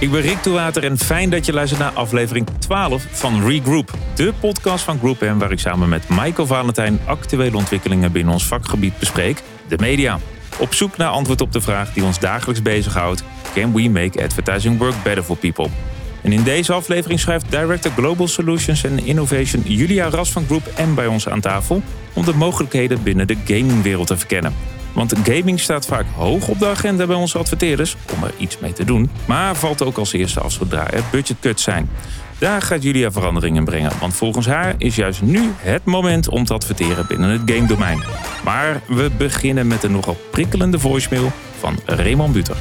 Ik ben Rick Toewater en fijn dat je luistert naar aflevering 12 van Regroup. De podcast van Group M waar ik samen met Michael Valentijn actuele ontwikkelingen binnen ons vakgebied bespreek, de media. Op zoek naar antwoord op de vraag die ons dagelijks bezighoudt: Can we make advertising work better for people? En in deze aflevering schrijft Director Global Solutions and Innovation Julia Ras van Group M bij ons aan tafel om de mogelijkheden binnen de gamingwereld te verkennen. Want gaming staat vaak hoog op de agenda bij onze adverteerders om er iets mee te doen, maar valt ook als eerste af zodra er budgetcuts zijn. Daar gaat Julia veranderingen brengen, want volgens haar is juist nu het moment om te adverteren binnen het game domein. Maar we beginnen met een nogal prikkelende voicemail van Raymond Buter.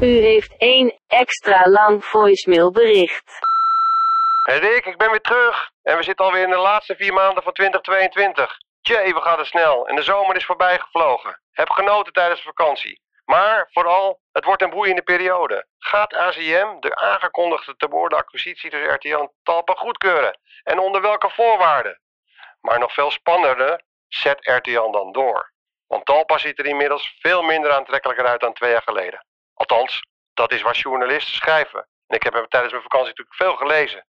U heeft één extra lang voicemailbericht. Hey Rick, ik ben weer terug. En we zitten alweer in de laatste vier maanden van 2022. Jee, we gaan er snel. En de zomer is voorbij gevlogen. Heb genoten tijdens de vakantie. Maar vooral, het wordt een boeiende periode. Gaat ACM de aangekondigde te worden acquisitie tussen RTL en Talpa goedkeuren? En onder welke voorwaarden? Maar nog veel spannender, zet RTL dan door. Want Talpa ziet er inmiddels veel minder aantrekkelijker uit dan twee jaar geleden. Althans, dat is wat journalisten schrijven. En ik heb hem tijdens mijn vakantie natuurlijk veel gelezen.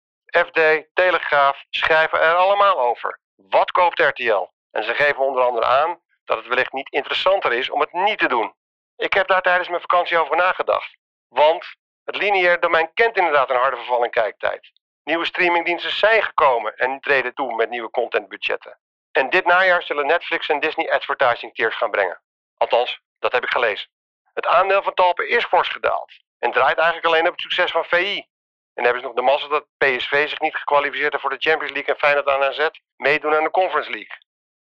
FD, Telegraaf schrijven er allemaal over. Wat koopt RTL? En ze geven onder andere aan dat het wellicht niet interessanter is om het niet te doen. Ik heb daar tijdens mijn vakantie over nagedacht. Want het lineair domein kent inderdaad een harde verval in kijktijd. Nieuwe streamingdiensten zijn gekomen en treden toe met nieuwe contentbudgetten. En dit najaar zullen Netflix en Disney advertising tiers gaan brengen. Althans, dat heb ik gelezen. Het aandeel van Talpen is fors gedaald en draait eigenlijk alleen op het succes van VI. En hebben ze nog de massa dat PSV zich niet gekwalificeerd heeft voor de Champions League en Feyenoord aan AZ meedoen aan de Conference League.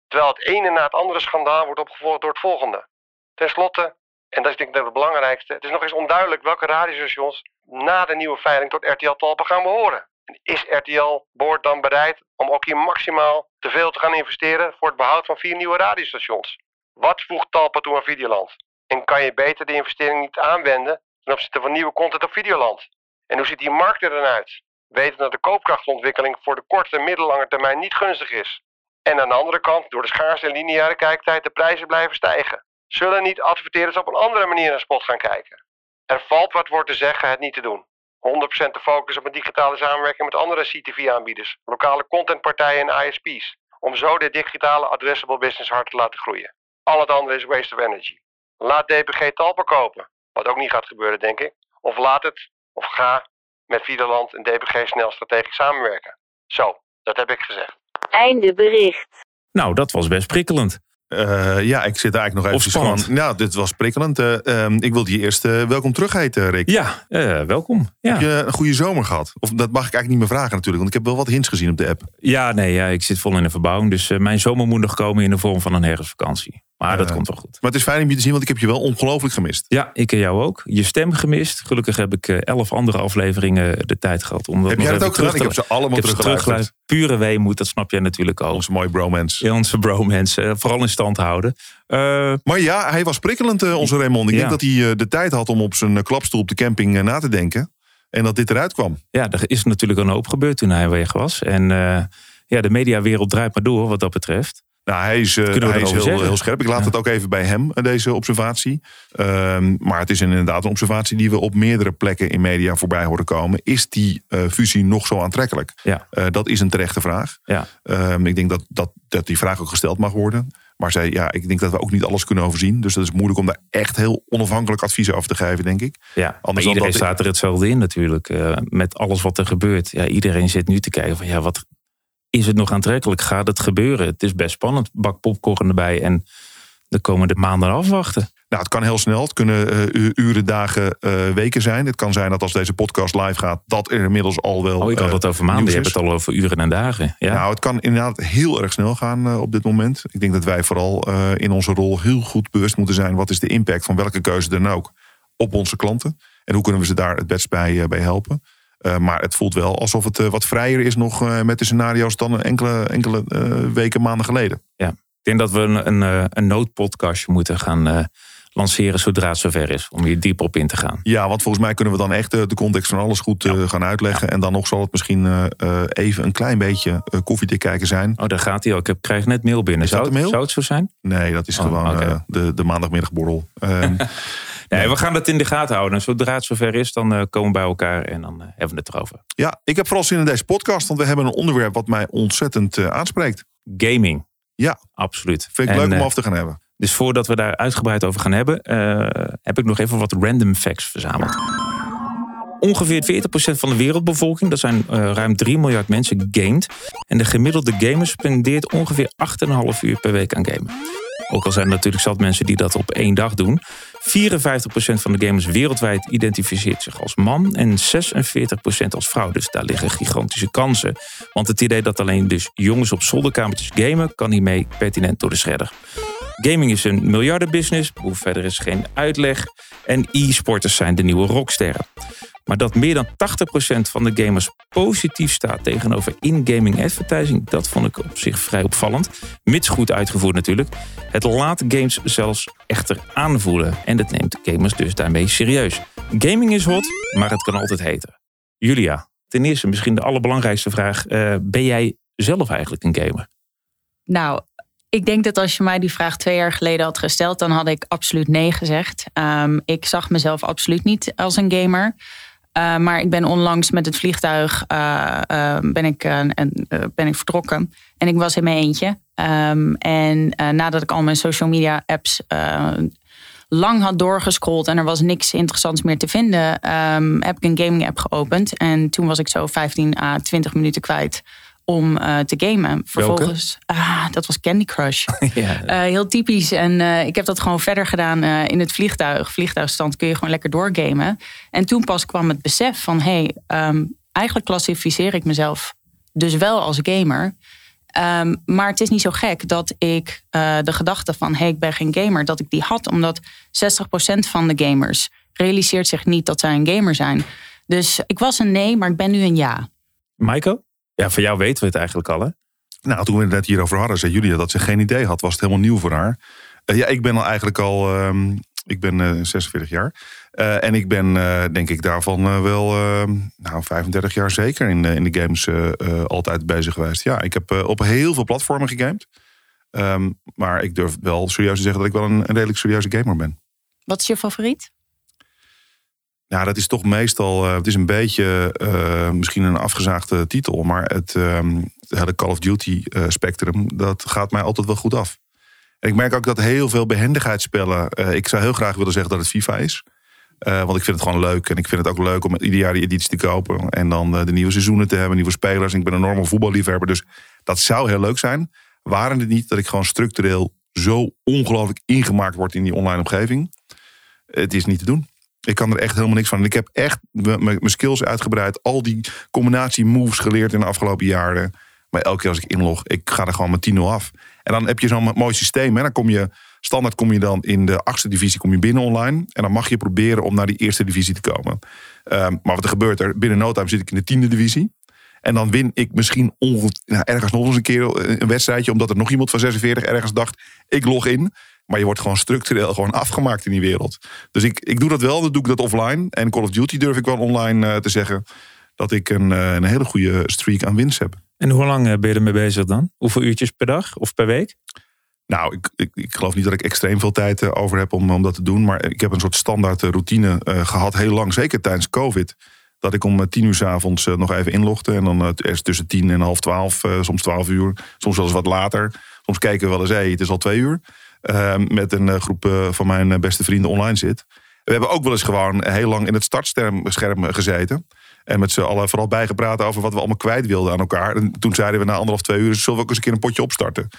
Terwijl het ene na het andere schandaal wordt opgevolgd door het volgende. Ten slotte, en dat is denk ik het belangrijkste, het is nog eens onduidelijk welke radiostations na de nieuwe veiling tot RTL Talpa gaan behoren. En is RTL Board dan bereid om ook hier maximaal te veel te gaan investeren voor het behoud van vier nieuwe radiostations? Wat voegt Talpa toe aan Videoland? En kan je beter de investering niet aanwenden ten opzichte van nieuwe content op Videoland? En hoe ziet die markt er dan uit? Weten dat de koopkrachtontwikkeling voor de korte en middellange termijn niet gunstig is. En aan de andere kant, door de schaarse en lineaire kijktijd, de prijzen blijven stijgen. Zullen niet adverteerders op een andere manier naar spot gaan kijken? Er valt wat voor te zeggen het niet te doen. 100% te focussen op een digitale samenwerking met andere CTV-aanbieders, lokale contentpartijen en ISP's. Om zo de digitale addressable business hard te laten groeien. Al het andere is waste of energy. Laat DPG Talpa kopen. Wat ook niet gaat gebeuren, denk ik. Of laat het, of ga met Videoland en DPG snel strategisch samenwerken. Zo, dat heb ik gezegd. Einde bericht. Nou, dat was best prikkelend. Uh, ja, ik zit eigenlijk nog even spannend. gewoon. Nou, dit was prikkelend. Uh, um, ik wilde je eerst uh, welkom terug heten, Rick. Ja, welkom. Ja. Heb je een goede zomer gehad? Of dat mag ik eigenlijk niet meer vragen natuurlijk, want ik heb wel wat hints gezien op de app. Ja, nee, ja, ik zit vol in de verbouwing. Dus mijn zomer moet nog komen in de vorm van een herfstvakantie. Maar dat komt wel goed. Maar het is fijn om je te zien, want ik heb je wel ongelooflijk gemist. Ja, ik en jou ook. Je stem gemist. Gelukkig heb ik elf andere afleveringen de tijd gehad. Om dat heb jij dat ook gedaan? Ik heb ze allemaal teruggeluisterd. Pure weemoed, dat snap jij natuurlijk ook. Onze mooie bromance. Ja, onze bromance. vooral in stand houden. Uh, maar ja, hij was prikkelend, uh, onze Raymond. Ik ja. denk dat hij uh, de tijd had om op zijn klapstoel op de camping na te denken. En dat dit eruit kwam. Ja, er is natuurlijk een hoop gebeurd toen hij weg was. En ja, de mediawereld draait maar door wat dat betreft. Nou, hij is, hij is heel, heel, scherp. Ik laat ja. het ook even bij hem, deze observatie. Ehm, maar het is inderdaad een observatie die we op meerdere plekken in media voorbij horen komen. Is die fusie nog zo aantrekkelijk? Ja. dat is een terechte vraag. Ja. Um, ik denk dat, dat, dat die vraag ook gesteld mag worden. Maar zij, ja, ik denk dat we ook niet alles kunnen overzien. Dus dat is moeilijk om daar echt heel onafhankelijk advies over te geven, denk ik. Ja, Anders iedereen staat er hetzelfde in natuurlijk. Uh, met alles wat er gebeurt. Ja, iedereen zit nu te kijken van ja, wat is het nog aantrekkelijk? Gaat het gebeuren? Het is best spannend. Bak popcorn erbij en de komende maanden afwachten. Nou, het kan heel snel. Het kunnen uh, uren, dagen, uh, weken zijn. Het kan zijn dat als deze podcast live gaat, dat er inmiddels al wel. Oh, ik had het over maanden. Je hebt het al over uren en dagen. Ja. Nou, het kan inderdaad heel erg snel gaan uh, op dit moment. Ik denk dat wij vooral in onze rol heel goed bewust moeten zijn. Wat is de impact van welke keuze dan ook op onze klanten? En hoe kunnen we ze daar het best bij, bij helpen? Maar het voelt wel alsof het wat vrijer is nog met de scenario's dan enkele, enkele weken, maanden geleden. Ja, ik denk dat we een, een, een noodpodcastje moeten gaan lanceren zodra het zover is. Om hier dieper op in te gaan. Ja, want volgens mij kunnen we dan echt de context van alles goed ja. gaan uitleggen. Ja. En dan nog zal het misschien even een klein beetje koffiedik kijken zijn. Oh, daar gaat hij ook. Ik heb, krijg net mail binnen. Zou, mail? Zou het zo zijn? Nee, dat is oh, gewoon okay. de, de maandagmiddagborrel. Nee, we gaan het in de gaten houden. En zodra het zover is, dan eh, komen we bij elkaar en dan eh, hebben we het erover. Ja, ik heb vooral zin in deze podcast, want we hebben een onderwerp wat mij ontzettend eh, aanspreekt. Gaming. Ja. Absoluut. Vind ik En, leuk om af te gaan hebben. Dus voordat we daar uitgebreid over gaan hebben, heb ik nog even wat random facts verzameld. Ongeveer 40% van de wereldbevolking, dat zijn ruim 3 miljard mensen, gamet. En de gemiddelde gamer spendeert ongeveer 8,5 uur per week aan gamen. Ook al zijn er natuurlijk zat mensen die dat op één dag doen. 54% van de gamers wereldwijd identificeert zich als man en 46% als vrouw. Dus daar liggen gigantische kansen. Want het idee dat alleen dus jongens op zolderkamertjes gamen, kan hiermee pertinent door de shredder. Gaming is een miljardenbusiness, hoe verder is geen uitleg. En e-sporters zijn de nieuwe rocksterren. Maar dat meer dan 80% van de gamers positief staat tegenover in-gaming advertising, dat vond ik op zich vrij opvallend. Mits goed uitgevoerd natuurlijk. Het laat games zelfs echter aanvoelen. En dat neemt gamers dus daarmee serieus. Gaming is hot, maar het kan altijd heten. Julia, ten eerste misschien de allerbelangrijkste vraag. eh, ben jij zelf eigenlijk een gamer? Nou, ik denk dat als je mij die vraag twee jaar geleden had gesteld, dan had ik absoluut nee gezegd. Ehm, ik zag mezelf absoluut niet als een gamer. Uh, maar ik ben onlangs met het vliegtuig uh, uh, ben, ik, en, ben ik vertrokken. En ik was in mijn eentje. Um, en nadat ik al mijn social media apps lang had doorgescrolld en er was niks interessants meer te vinden, um, heb ik een gaming app geopend. En toen was ik zo 15 à 20 minuten kwijt om uh, te gamen. Vervolgens, ah, dat was Candy Crush. ja. uh, heel typisch. En uh, ik heb dat gewoon verder gedaan in het vliegtuig. Vliegtuigstand kun je gewoon lekker doorgamen. En toen pas kwam het besef van... hé, hey, um, eigenlijk klassificeer ik mezelf dus wel als gamer. Um, maar het is niet zo gek dat ik de gedachte van... hé, hey, ik ben geen gamer, dat ik die had. Omdat 60% van de gamers realiseert zich niet dat zij een gamer zijn. Dus ik was een nee, maar ik ben nu een ja. Michael? Ja, van jou weten we het eigenlijk al, hè? Nou, toen we het net hierover hadden, zei Julia dat ze geen idee had. Was het helemaal nieuw voor haar. Uh, ja, ik ben al eigenlijk al... Um, ik ben uh, 46 jaar. Uh, en ik ben, uh, denk ik, daarvan wel ehm, nou, 35 jaar zeker in, in de games eh, altijd bezig geweest. Ja, ik heb op heel veel platformen gegamed. Um, maar ik durf wel serieus te zeggen dat ik wel een, een redelijk serieuze gamer ben. Wat is je favoriet? Ja, dat is toch meestal. Uh, het is een beetje uh, misschien een afgezaagde titel, maar het, hele Call of Duty uh, spectrum, dat gaat mij altijd wel goed af. En ik merk ook dat heel veel behendigheidsspellen. ik zou heel graag willen zeggen dat het FIFA is. want ik vind het gewoon leuk. En ik vind het ook leuk om ieder jaar die editie te kopen. En dan de nieuwe seizoenen te hebben, nieuwe spelers. En ik ben een enorme voetballiefhebber. Dus dat zou heel leuk zijn. Waren het niet dat ik gewoon structureel zo ongelooflijk ingemaakt word in die online omgeving. Het is niet te doen. Ik kan er echt helemaal niks van. Ik heb echt mijn skills uitgebreid. Al die combinatie moves geleerd in de afgelopen jaren. Maar elke keer als ik inlog, ik ga er gewoon met 10-0 af. En dan heb je zo'n mooi systeem. Hè? Dan kom je, standaard kom je dan in de achtste divisie kom je binnen online. En dan mag je proberen om naar die eerste divisie te komen. Um, maar wat er gebeurt er? Binnen no time zit ik in de tiende divisie. En dan win ik misschien nou, ergens nog eens een keer een wedstrijdje. Omdat er nog iemand van 46 ergens dacht, ik log in. Maar je wordt gewoon structureel gewoon afgemaakt in die wereld. Dus ik, ik doe dat wel, dan doe ik dat offline. En Call of Duty durf ik wel online uh, te zeggen dat ik een, uh, een hele goede streak aan winst heb. En hoe lang ben je ermee bezig dan? Hoeveel uurtjes per dag of per week? Nou, ik, ik, ik geloof niet dat ik extreem veel tijd uh, over heb om, om dat te doen. Maar ik heb een soort standaard routine gehad, heel lang. Zeker tijdens COVID. Dat ik om tien uur s avonds nog even inlogde. En dan eerst tussen tien en half twaalf, soms twaalf uur. Soms wel eens wat later. Soms kijken we wel eens, hé, hey, het is al twee uur. Uh, met een uh, groep uh, van mijn beste vrienden online zit. We hebben ook wel eens gewoon heel lang in het startscherm gezeten. En met z'n allen vooral bijgepraat over wat we allemaal kwijt wilden aan elkaar. En toen zeiden we na anderhalf, twee uur... zullen we ook eens een keer een potje opstarten.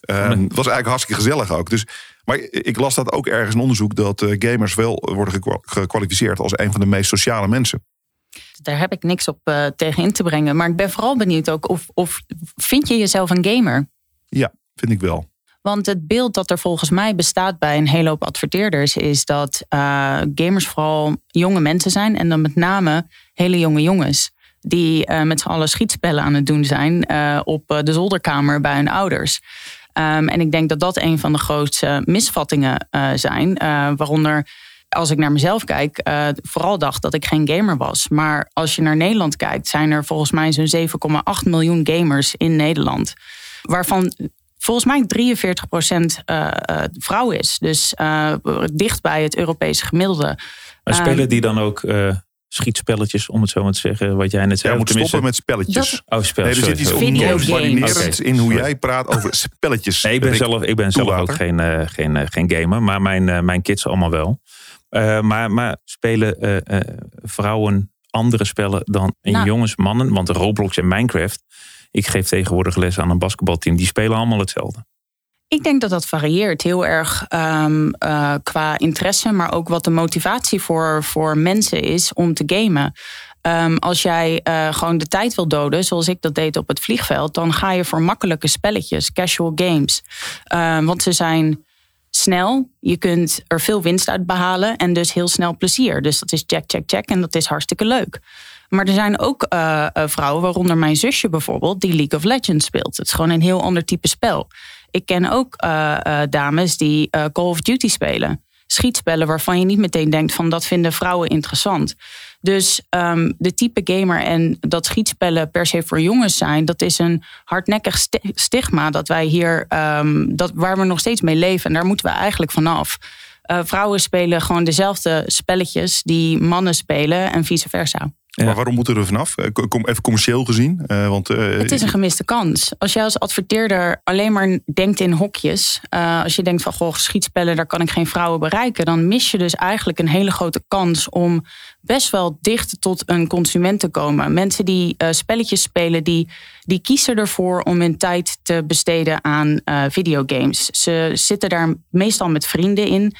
Het was eigenlijk hartstikke gezellig ook. Dus, maar ik las dat ook ergens in onderzoek... dat gamers wel worden gekwalificeerd als een van de meest sociale mensen. Daar heb ik niks op uh, tegen in te brengen. Maar ik ben vooral benieuwd ook of, of vind je jezelf een gamer? Ja, vind ik wel. Want het beeld dat er volgens mij bestaat bij een hele hoop adverteerders is dat uh, gamers vooral jonge mensen zijn. En dan met name hele jonge jongens. Die uh, met z'n allen schietspellen aan het doen zijn uh, op de zolderkamer bij hun ouders. Um, en ik denk dat dat een van de grootste misvattingen zijn. waaronder, als ik naar mezelf kijk, vooral dacht dat ik geen gamer was. Maar als je naar Nederland kijkt, zijn er volgens mij zo'n 7,8 miljoen gamers in Nederland. Waarvan volgens mij 43% uh, uh, vrouw is. Dus uh, dicht bij het Europese gemiddelde. Maar spelen die dan ook uh, schietspelletjes, om het zo maar te zeggen, wat jij net zei? Ja, moet stoppen met spelletjes. Dat... Oh, spel, nee, er zit iets onbarinerends okay. in hoe jij praat over spelletjes. Nee, ik ben zelf, ik ben zelf ook geen, uh, geen, uh, geen gamer, maar mijn, uh, mijn kids allemaal wel. Uh, maar, maar spelen vrouwen andere spellen dan nou. jongens, mannen? Want Roblox en Minecraft, ik geef tegenwoordig les aan een basketbalteam, die spelen allemaal hetzelfde. Ik denk dat dat varieert heel erg um, uh, qua interesse, maar ook wat de motivatie voor, voor mensen is om te gamen. Um, als jij uh, gewoon de tijd wil doden, zoals ik dat deed op het vliegveld, dan ga je voor makkelijke spelletjes, casual games. Um, want ze zijn snel, je kunt er veel winst uit behalen en dus heel snel plezier. Dus dat is check, check, check en dat is hartstikke leuk. Maar er zijn ook uh, vrouwen, waaronder mijn zusje bijvoorbeeld, die League of Legends speelt. Het is gewoon een heel ander type spel. Ik ken ook uh, dames die Call of Duty spelen. Schietspellen waarvan je niet meteen denkt van dat vinden vrouwen interessant. Dus um, de type gamer en dat schietspellen per se voor jongens zijn, dat is een hardnekkig stigma dat wij hier, um, dat, waar we nog steeds mee leven. En daar moeten we eigenlijk vanaf. Uh, vrouwen spelen gewoon dezelfde spelletjes die mannen spelen en vice versa. Ja. Maar waarom moeten we er vanaf? Kom even commercieel gezien. Uh, want, uh, het is een gemiste kans. Als jij als adverteerder alleen maar denkt in hokjes. Uh, als je denkt van goh, schietspellen, daar kan ik geen vrouwen bereiken. Dan mis je dus eigenlijk een hele grote kans om best wel dicht tot een consument te komen. Mensen die spelletjes spelen, die, die kiezen ervoor om hun tijd te besteden aan videogames. Ze zitten daar meestal met vrienden in.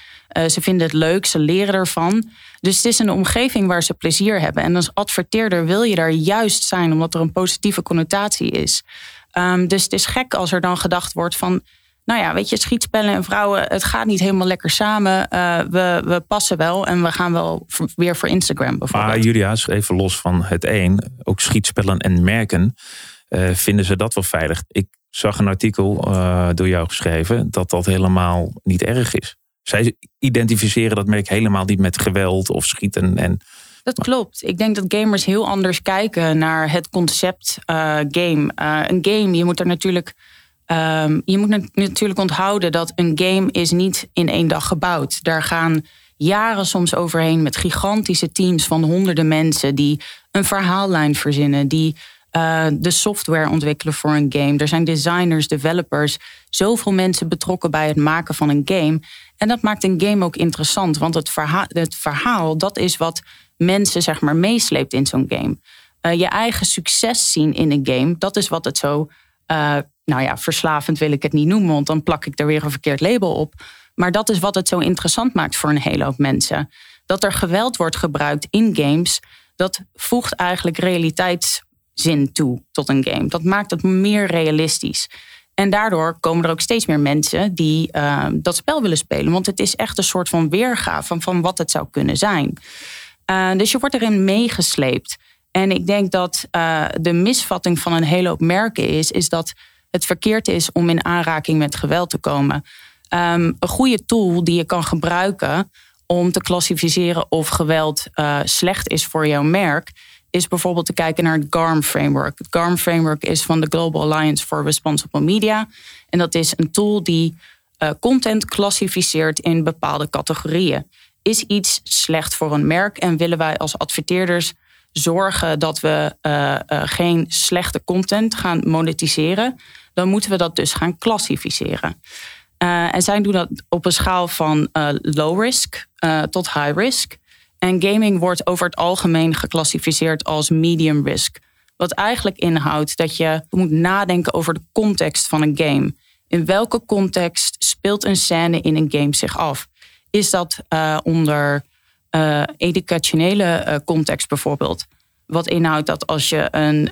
Ze vinden het leuk, ze leren ervan. Dus het is een omgeving waar ze plezier hebben. En als adverteerder wil je daar juist zijn, omdat er een positieve connotatie is. Um, dus het is gek als er dan gedacht wordt van. Nou ja, weet je, schietspellen en vrouwen, het gaat niet helemaal lekker samen. Uh, we, we passen wel en we gaan wel weer voor Instagram bijvoorbeeld. Maar Julia, even los van het een, ook schietspellen en merken, uh, vinden ze dat wel veilig? Ik zag een artikel door jou geschreven dat dat helemaal niet erg is. Zij identificeren dat merk helemaal niet met geweld of schieten. En, dat klopt. Ik denk dat gamers heel anders kijken naar het concept uh, game. Uh, een game, je moet er natuurlijk. Um, je moet natuurlijk onthouden dat een game is niet in één dag gebouwd. Daar gaan jaren soms overheen met gigantische teams van honderden mensen die een verhaallijn verzinnen, die uh, de software ontwikkelen voor een game. Er zijn designers, developers, zoveel mensen betrokken bij het maken van een game. En dat maakt een game ook interessant, want het verhaal, het verhaal dat is wat mensen zeg maar meesleept in zo'n game. Uh, je eigen succes zien in een game, dat is wat het zo, uh, nou ja, verslavend wil ik het niet noemen, want dan plak ik er weer een verkeerd label op. Maar dat is wat het zo interessant maakt voor een hele hoop mensen. Dat er geweld wordt gebruikt in games, dat voegt eigenlijk realiteitszin toe tot een game. Dat maakt het meer realistisch. En daardoor komen er ook steeds meer mensen die uh, dat spel willen spelen. Want het is echt een soort van weergave van, van wat het zou kunnen zijn. Uh, dus je wordt erin meegesleept. En ik denk dat uh, de misvatting van een hele hoop merken is, is dat het verkeerd is om in aanraking met geweld te komen. Um, een goede tool die je kan gebruiken om te klassificeren of geweld slecht is voor jouw merk, is bijvoorbeeld te kijken naar het GARM framework. Het GARM framework is van de Global Alliance for Responsible Media. En dat is een tool die uh, content klassificeert in bepaalde categorieën. Is iets slecht voor een merk en willen wij als adverteerders zorgen dat we uh, uh, geen slechte content gaan monetiseren, dan moeten we dat dus gaan klassificeren. en zij doen dat op een schaal van low risk tot high risk. En gaming wordt over het algemeen geclassificeerd als medium risk. Wat eigenlijk inhoudt dat je moet nadenken over de context van een game. In welke context speelt een scène in een game zich af? Is dat uh, onder uh, educationele uh, context bijvoorbeeld? Wat inhoudt dat als je een,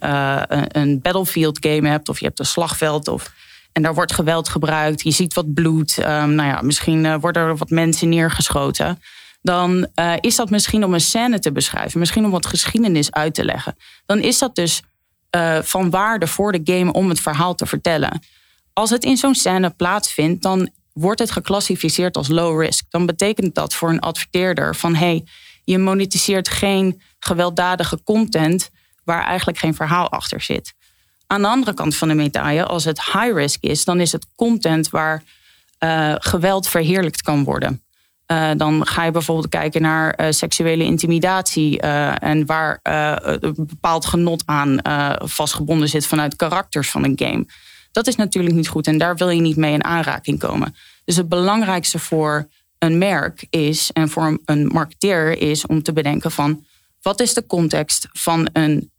een battlefield game hebt of je hebt een slagveld of en daar wordt geweld gebruikt, je ziet wat bloed, um, nou ja, misschien worden er wat mensen neergeschoten dan uh, is dat misschien om een scène te beschrijven, misschien om wat geschiedenis uit te leggen. Dan is dat dus uh, van waarde voor de game om het verhaal te vertellen. Als het in zo'n scène plaatsvindt, dan wordt het geclassificeerd als low risk. Dan betekent dat voor een adverteerder van hey, je monetiseert geen gewelddadige content waar eigenlijk geen verhaal achter zit. Aan de andere kant van de medaille, als het high risk is, dan is het content waar uh, geweld verheerlijkt kan worden. Uh, dan ga je bijvoorbeeld kijken naar uh, seksuele intimidatie en waar een bepaald genot aan vastgebonden zit vanuit karakters van een game. Dat is natuurlijk niet goed en daar wil je niet mee in aanraking komen. Dus het belangrijkste voor een merk is en voor een marketeer is om te bedenken van wat is de context van een,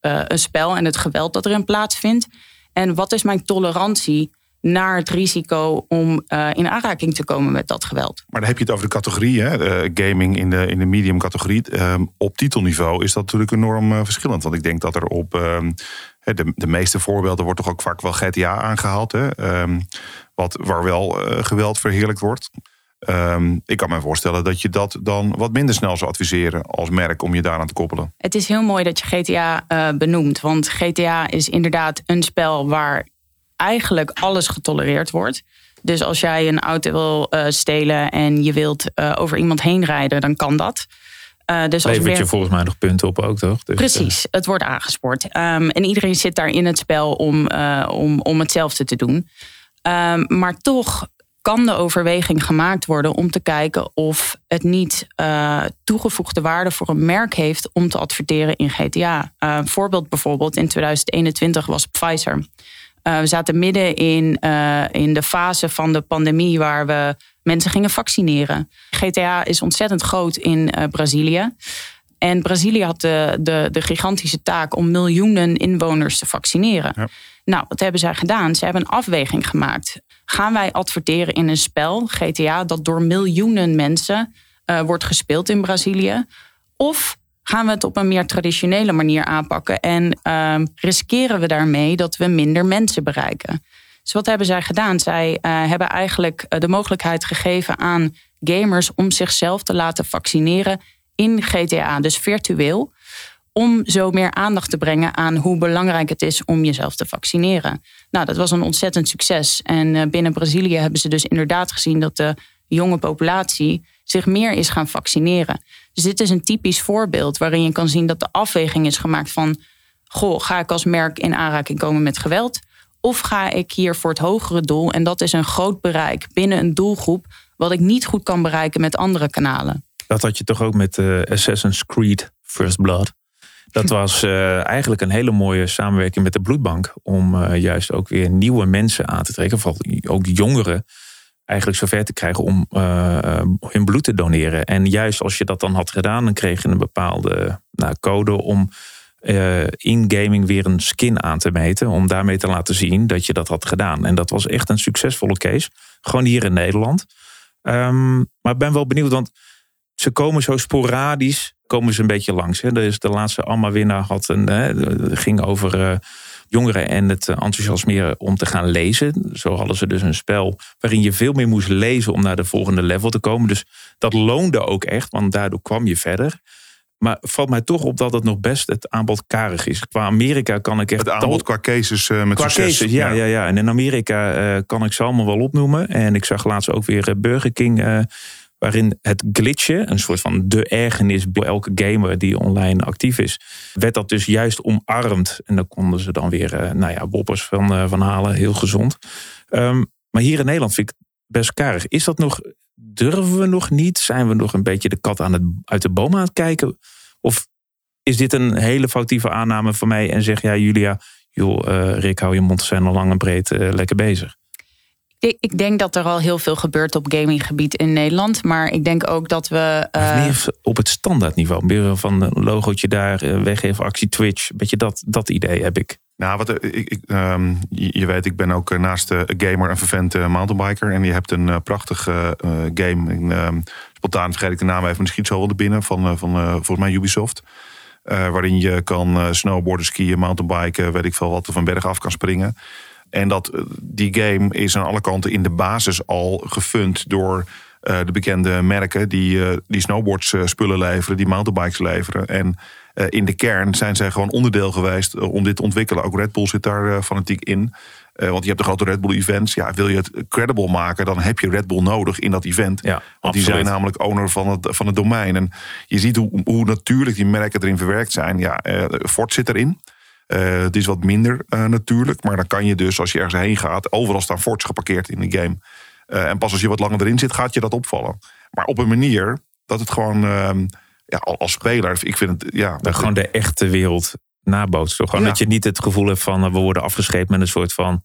een spel en het geweld dat erin plaatsvindt en wat is mijn tolerantie naar het risico om uh, in aanraking te komen met dat geweld. Maar dan heb je het over de categorie, hè? De gaming in de, in de medium categorie. Um, op titelniveau is dat natuurlijk enorm uh, verschillend. Want ik denk dat er op um, de, de meeste voorbeelden wordt toch ook vaak wel GTA aangehaald. Hè? Um, wat, waar wel geweld verheerlijkt wordt. ik kan me voorstellen dat je dat dan wat minder snel zou adviseren als merk om je daaraan te koppelen. Het is heel mooi dat je GTA benoemt. Want GTA is inderdaad een spel waar eigenlijk alles getolereerd wordt. Dus als jij een auto wil uh, stelen en je wilt uh, over iemand heen rijden, dan kan dat. Uh, dus Levert meer... je volgens mij nog punten op ook, toch? Dus, Precies, het wordt aangespoord. Um, en iedereen zit daar in het spel om, om, om hetzelfde te doen. Um, maar toch kan de overweging gemaakt worden om te kijken of het niet toegevoegde waarde voor een merk heeft om te adverteren in GTA. Voorbeeld bijvoorbeeld in 2021 was Pfizer. Uh, we zaten midden in, uh, in de fase van de pandemie waar we mensen gingen vaccineren. GTA is ontzettend groot in uh, Brazilië. En Brazilië had de, de, de, gigantische taak om miljoenen inwoners te vaccineren. Ja. Nou, wat hebben zij gedaan? Ze hebben een afweging gemaakt. Gaan wij adverteren in een spel, GTA, dat door miljoenen mensen wordt gespeeld in Brazilië? Of gaan we het op een meer traditionele manier aanpakken en uh, riskeren we daarmee dat we minder mensen bereiken. Dus wat hebben zij gedaan? Zij uh, hebben eigenlijk eh, de mogelijkheid gegeven aan gamers om zichzelf te laten vaccineren in GTA, dus virtueel. Om zo meer aandacht te brengen aan hoe belangrijk het is om jezelf te vaccineren. Nou, dat was een ontzettend succes. En uh, binnen Brazilië hebben ze dus inderdaad gezien dat de jonge populatie zich meer is gaan vaccineren. Dus dit is een typisch voorbeeld waarin je kan zien dat de afweging is gemaakt van: goh, ga ik als merk in aanraking komen met geweld? Of ga ik hier voor het hogere doel? En dat is een groot bereik binnen een doelgroep, wat ik niet goed kan bereiken met andere kanalen. Dat had je toch ook met uh, Assassin's Creed First Blood. Dat was uh, eigenlijk een hele mooie samenwerking met de bloedbank. Om uh, juist ook weer nieuwe mensen aan te trekken. Vooral ook jongeren eigenlijk zover te krijgen om uh, hun bloed te doneren. En juist als je dat dan had gedaan, dan kreeg je een bepaalde nou, code om uh, in gaming weer een skin aan te meten. Om daarmee te laten zien dat je dat had gedaan. En dat was echt een succesvolle case. Gewoon hier in Nederland. Um, maar ik ben wel benieuwd, want ze komen zo sporadisch, komen ze een beetje langs. Hè. Dus de laatste Amma-winnaar had een, hè, ging over jongeren en het enthousiasmeren om te gaan lezen. Zo hadden ze dus een spel waarin je veel meer moest lezen om naar de volgende level te komen. Dus dat loonde ook echt, want daardoor kwam je verder. Maar valt mij toch op dat het nog best het aanbod karig is. Qua Amerika kan ik echt... Het aanbod qua cases uh, met qua succes. Cases, ja, ja. Ja, En in Amerika uh, kan ik ze allemaal wel opnoemen. En ik zag laatst ook weer Burger King waarin het glitchen, een soort van de ergernis bij elke gamer die online actief is, werd dat dus juist omarmd. En dan konden ze dan weer, uh, nou ja, boppers van, uh, van halen, heel gezond. Um, maar hier in Nederland vind ik best karig. Is dat nog, durven we nog niet? Zijn we nog een beetje de kat aan het, uit de boom aan het kijken? Of is dit een hele foutieve aanname van mij en zeg jij, Julia, joh, uh, Rick, hou je mond, zijn al lang en breed lekker bezig? Ik denk dat er al heel veel gebeurt op gaminggebied in Nederland. Maar ik denk ook dat we. Uh... Meer op het standaardniveau. Meer van een logootje daar, eh, weggeven, actie Twitch. Beetje dat, dat idee heb ik. Nou, wat, ik, ik, um, je weet, ik ben ook eh, naast de gamer een vervent mountainbiker. En je hebt een uh, prachtige uh, game. In, um, spontaan vergeet ik de naam even, misschien zo wel er binnen. Van, van volgens mij Ubisoft. waarin je kan snowboarden, skiën, mountainbiken, weet ik veel wat, of een berg af kan springen. En dat, eh, die game is aan alle kanten in de basis al gefund door uh, de bekende merken die, uh, die snowboards uh, spullen leveren, die mountainbikes leveren. En in de kern zijn zij gewoon onderdeel geweest om dit te ontwikkelen. Ook Red Bull zit daar fanatiek in. want je hebt de grote Red Bull events. Ja, wil je het credible maken, dan heb je Red Bull nodig in dat event. Ja, want absoluut. die zijn namelijk owner van het, van het domein. En je ziet hoe, hoe natuurlijk die merken erin verwerkt zijn. Ja, Ford zit erin. Uh, het is wat minder uh, natuurlijk. Maar dan kan je dus, als je ergens heen gaat, overal staan forts geparkeerd in de game. Uh, en pas als je wat langer erin zit, gaat je dat opvallen. Maar op een manier dat het gewoon, ehm, ja, als speler, ik vind het, ja. Dat gewoon de echte wereld nabootst. Gewoon ja. dat je niet het gevoel hebt van, we worden afgescheept met een soort van...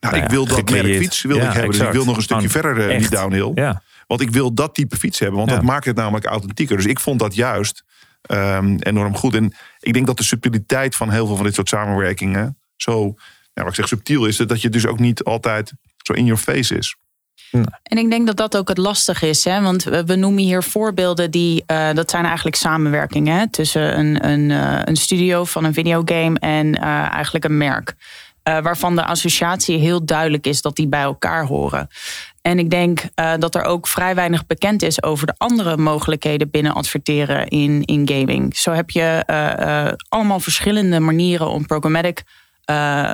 Nou, ik wil dat merk fiets wil ja, ik hebben. Dus ik wil nog een stukje verder in die downhill. Ja. Want ik wil dat type fiets hebben. Want dat maakt het namelijk authentieker. Dus ik vond dat juist um, enorm goed. En ik denk dat de subtiliteit van heel veel van dit soort samenwerkingen zo, ja, wat ik zeg, subtiel is, dat je dus ook niet altijd zo in your face is. En ik denk dat dat ook het lastig is. Hè? Want we noemen hier voorbeelden die. Uh, dat zijn eigenlijk samenwerkingen hè? tussen een, een, uh, een studio van een videogame en uh, eigenlijk een merk. waarvan de associatie heel duidelijk is dat die bij elkaar horen. En ik denk uh, dat er ook vrij weinig bekend is over de andere mogelijkheden binnen adverteren in, in gaming. Zo heb je uh, uh, allemaal verschillende manieren om programmatic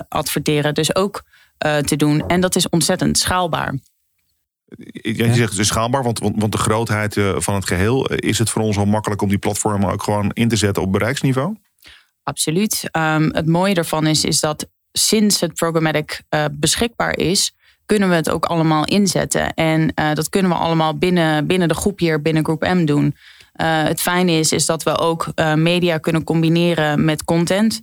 adverteren dus ook te doen. En dat is ontzettend schaalbaar. Ja, je zegt het is schaalbaar, want, want, want de grootheid van het geheel. Is het voor ons al makkelijk om die platformen ook gewoon in te zetten op bereiksniveau? Absoluut. Um, het mooie ervan is, is dat sinds het programmatic beschikbaar is kunnen we het ook allemaal inzetten. En uh, dat kunnen we allemaal binnen, binnen de groep hier, binnen Groep M doen. Uh, het fijne is, is dat we ook uh, media kunnen combineren met content.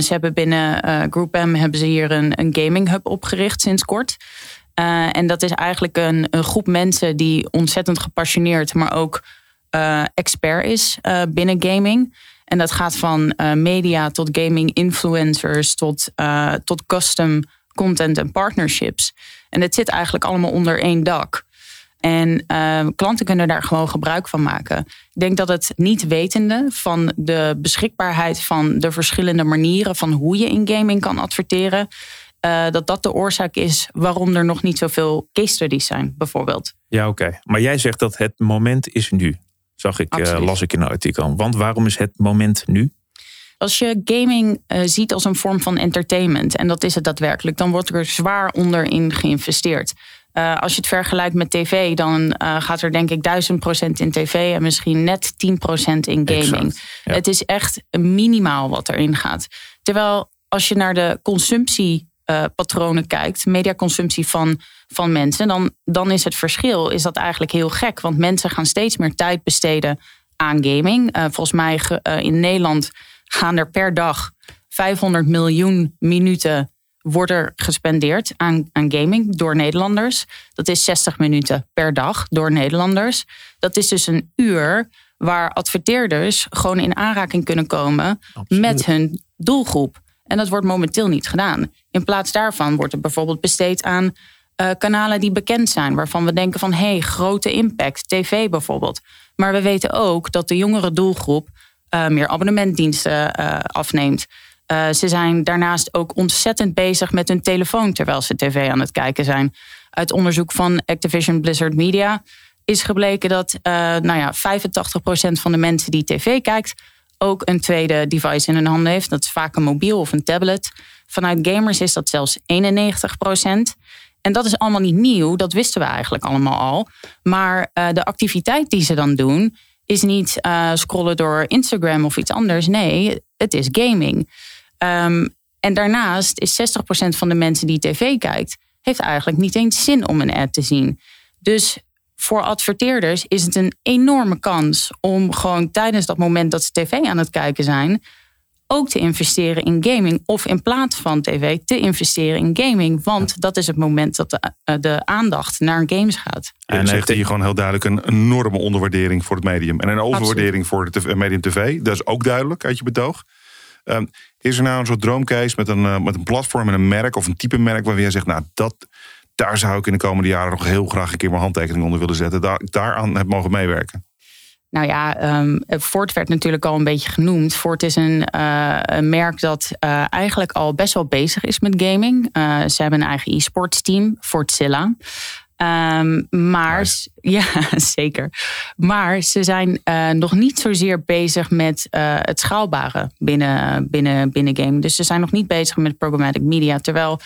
ze hebben binnen Groep M hebben ze hier een, een gaming hub opgericht sinds kort. en dat is eigenlijk een, een groep mensen die ontzettend gepassioneerd, maar ook expert is binnen gaming. En dat gaat van media tot gaming influencers tot, tot custom content en partnerships. En het zit eigenlijk allemaal onder één dak. En uh, klanten kunnen daar gewoon gebruik van maken. Ik denk dat het niet wetende van de beschikbaarheid van de verschillende manieren van hoe je in gaming kan adverteren, uh, dat dat de oorzaak is waarom er nog niet zoveel case studies zijn, bijvoorbeeld. Ja, oké. Maar jij zegt dat het moment is nu. Zag ik, uh, las ik in een artikel. Want waarom is het moment nu? Als je gaming uh, ziet als een vorm van entertainment, en dat is het daadwerkelijk, dan wordt er zwaar onderin geïnvesteerd. Uh, als je het vergelijkt met tv, dan uh, gaat er denk ik duizend procent in tv en misschien net 10 procent in gaming. Ja. Het is echt minimaal wat erin gaat. Terwijl als je naar de consumptiepatronen kijkt, mediaconsumptie van, van mensen, dan, dan is het verschil is dat eigenlijk heel gek. Want mensen gaan steeds meer tijd besteden aan gaming. volgens mij in Nederland gaan er per dag 500 miljoen minuten worden gespendeerd aan, aan gaming door Nederlanders. Dat is 60 minuten per dag door Nederlanders. Dat is dus een uur waar adverteerders gewoon in aanraking kunnen komen met hun doelgroep. En dat wordt momenteel niet gedaan. In plaats daarvan wordt het bijvoorbeeld besteed aan uh, kanalen die bekend zijn, waarvan we denken van hé, hey, grote impact, tv bijvoorbeeld. Maar we weten ook dat de jongere doelgroep meer abonnementdiensten uh, afneemt. Uh, ze zijn daarnaast ook ontzettend bezig met hun telefoon terwijl ze tv aan het kijken zijn. Uit onderzoek van Activision Blizzard Media is gebleken dat nou ja, 85% van de mensen die tv kijkt ook een tweede device in hun handen heeft. Dat is vaak een mobiel of een tablet. Vanuit gamers is dat zelfs 91%. En dat is allemaal niet nieuw, dat wisten we eigenlijk allemaal al. Maar de activiteit die ze dan doen, is niet uh, scrollen door Instagram of iets anders. Nee, het is gaming. Um, en daarnaast is 60% van de mensen die tv kijkt, heeft eigenlijk niet eens zin om een ad te zien. Dus voor adverteerders is het een enorme kans om gewoon tijdens dat moment dat ze tv aan het kijken zijn, ook te investeren in gaming. Of in plaats van tv te investeren in gaming. Want dat is het moment dat de, eh, de aandacht naar games gaat. En zegt hier gewoon heel duidelijk een enorme onderwaardering voor het medium. En een overwaardering voor het eh, medium tv. Dat is ook duidelijk uit je betoog. Um, is er nou een soort droomcase met een, uh, met een platform en een merk of een type merk waar jij zegt, nou dat, daar zou ik in de komende jaren nog heel graag een keer mijn handtekening onder willen zetten. Daar, daaraan heb mogen meewerken. Nou ja, um, Ford werd natuurlijk al een beetje genoemd. Ford is een, uh, een merk dat uh, eigenlijk al best wel bezig is met gaming. Uh, ze hebben een eigen e-sports team, Fordzilla. Um, maar nice. ja, zeker. Maar ze zijn nog niet zozeer bezig met het schaalbare binnen, binnen, binnen game. Dus ze zijn nog niet bezig met programmatic media. Terwijl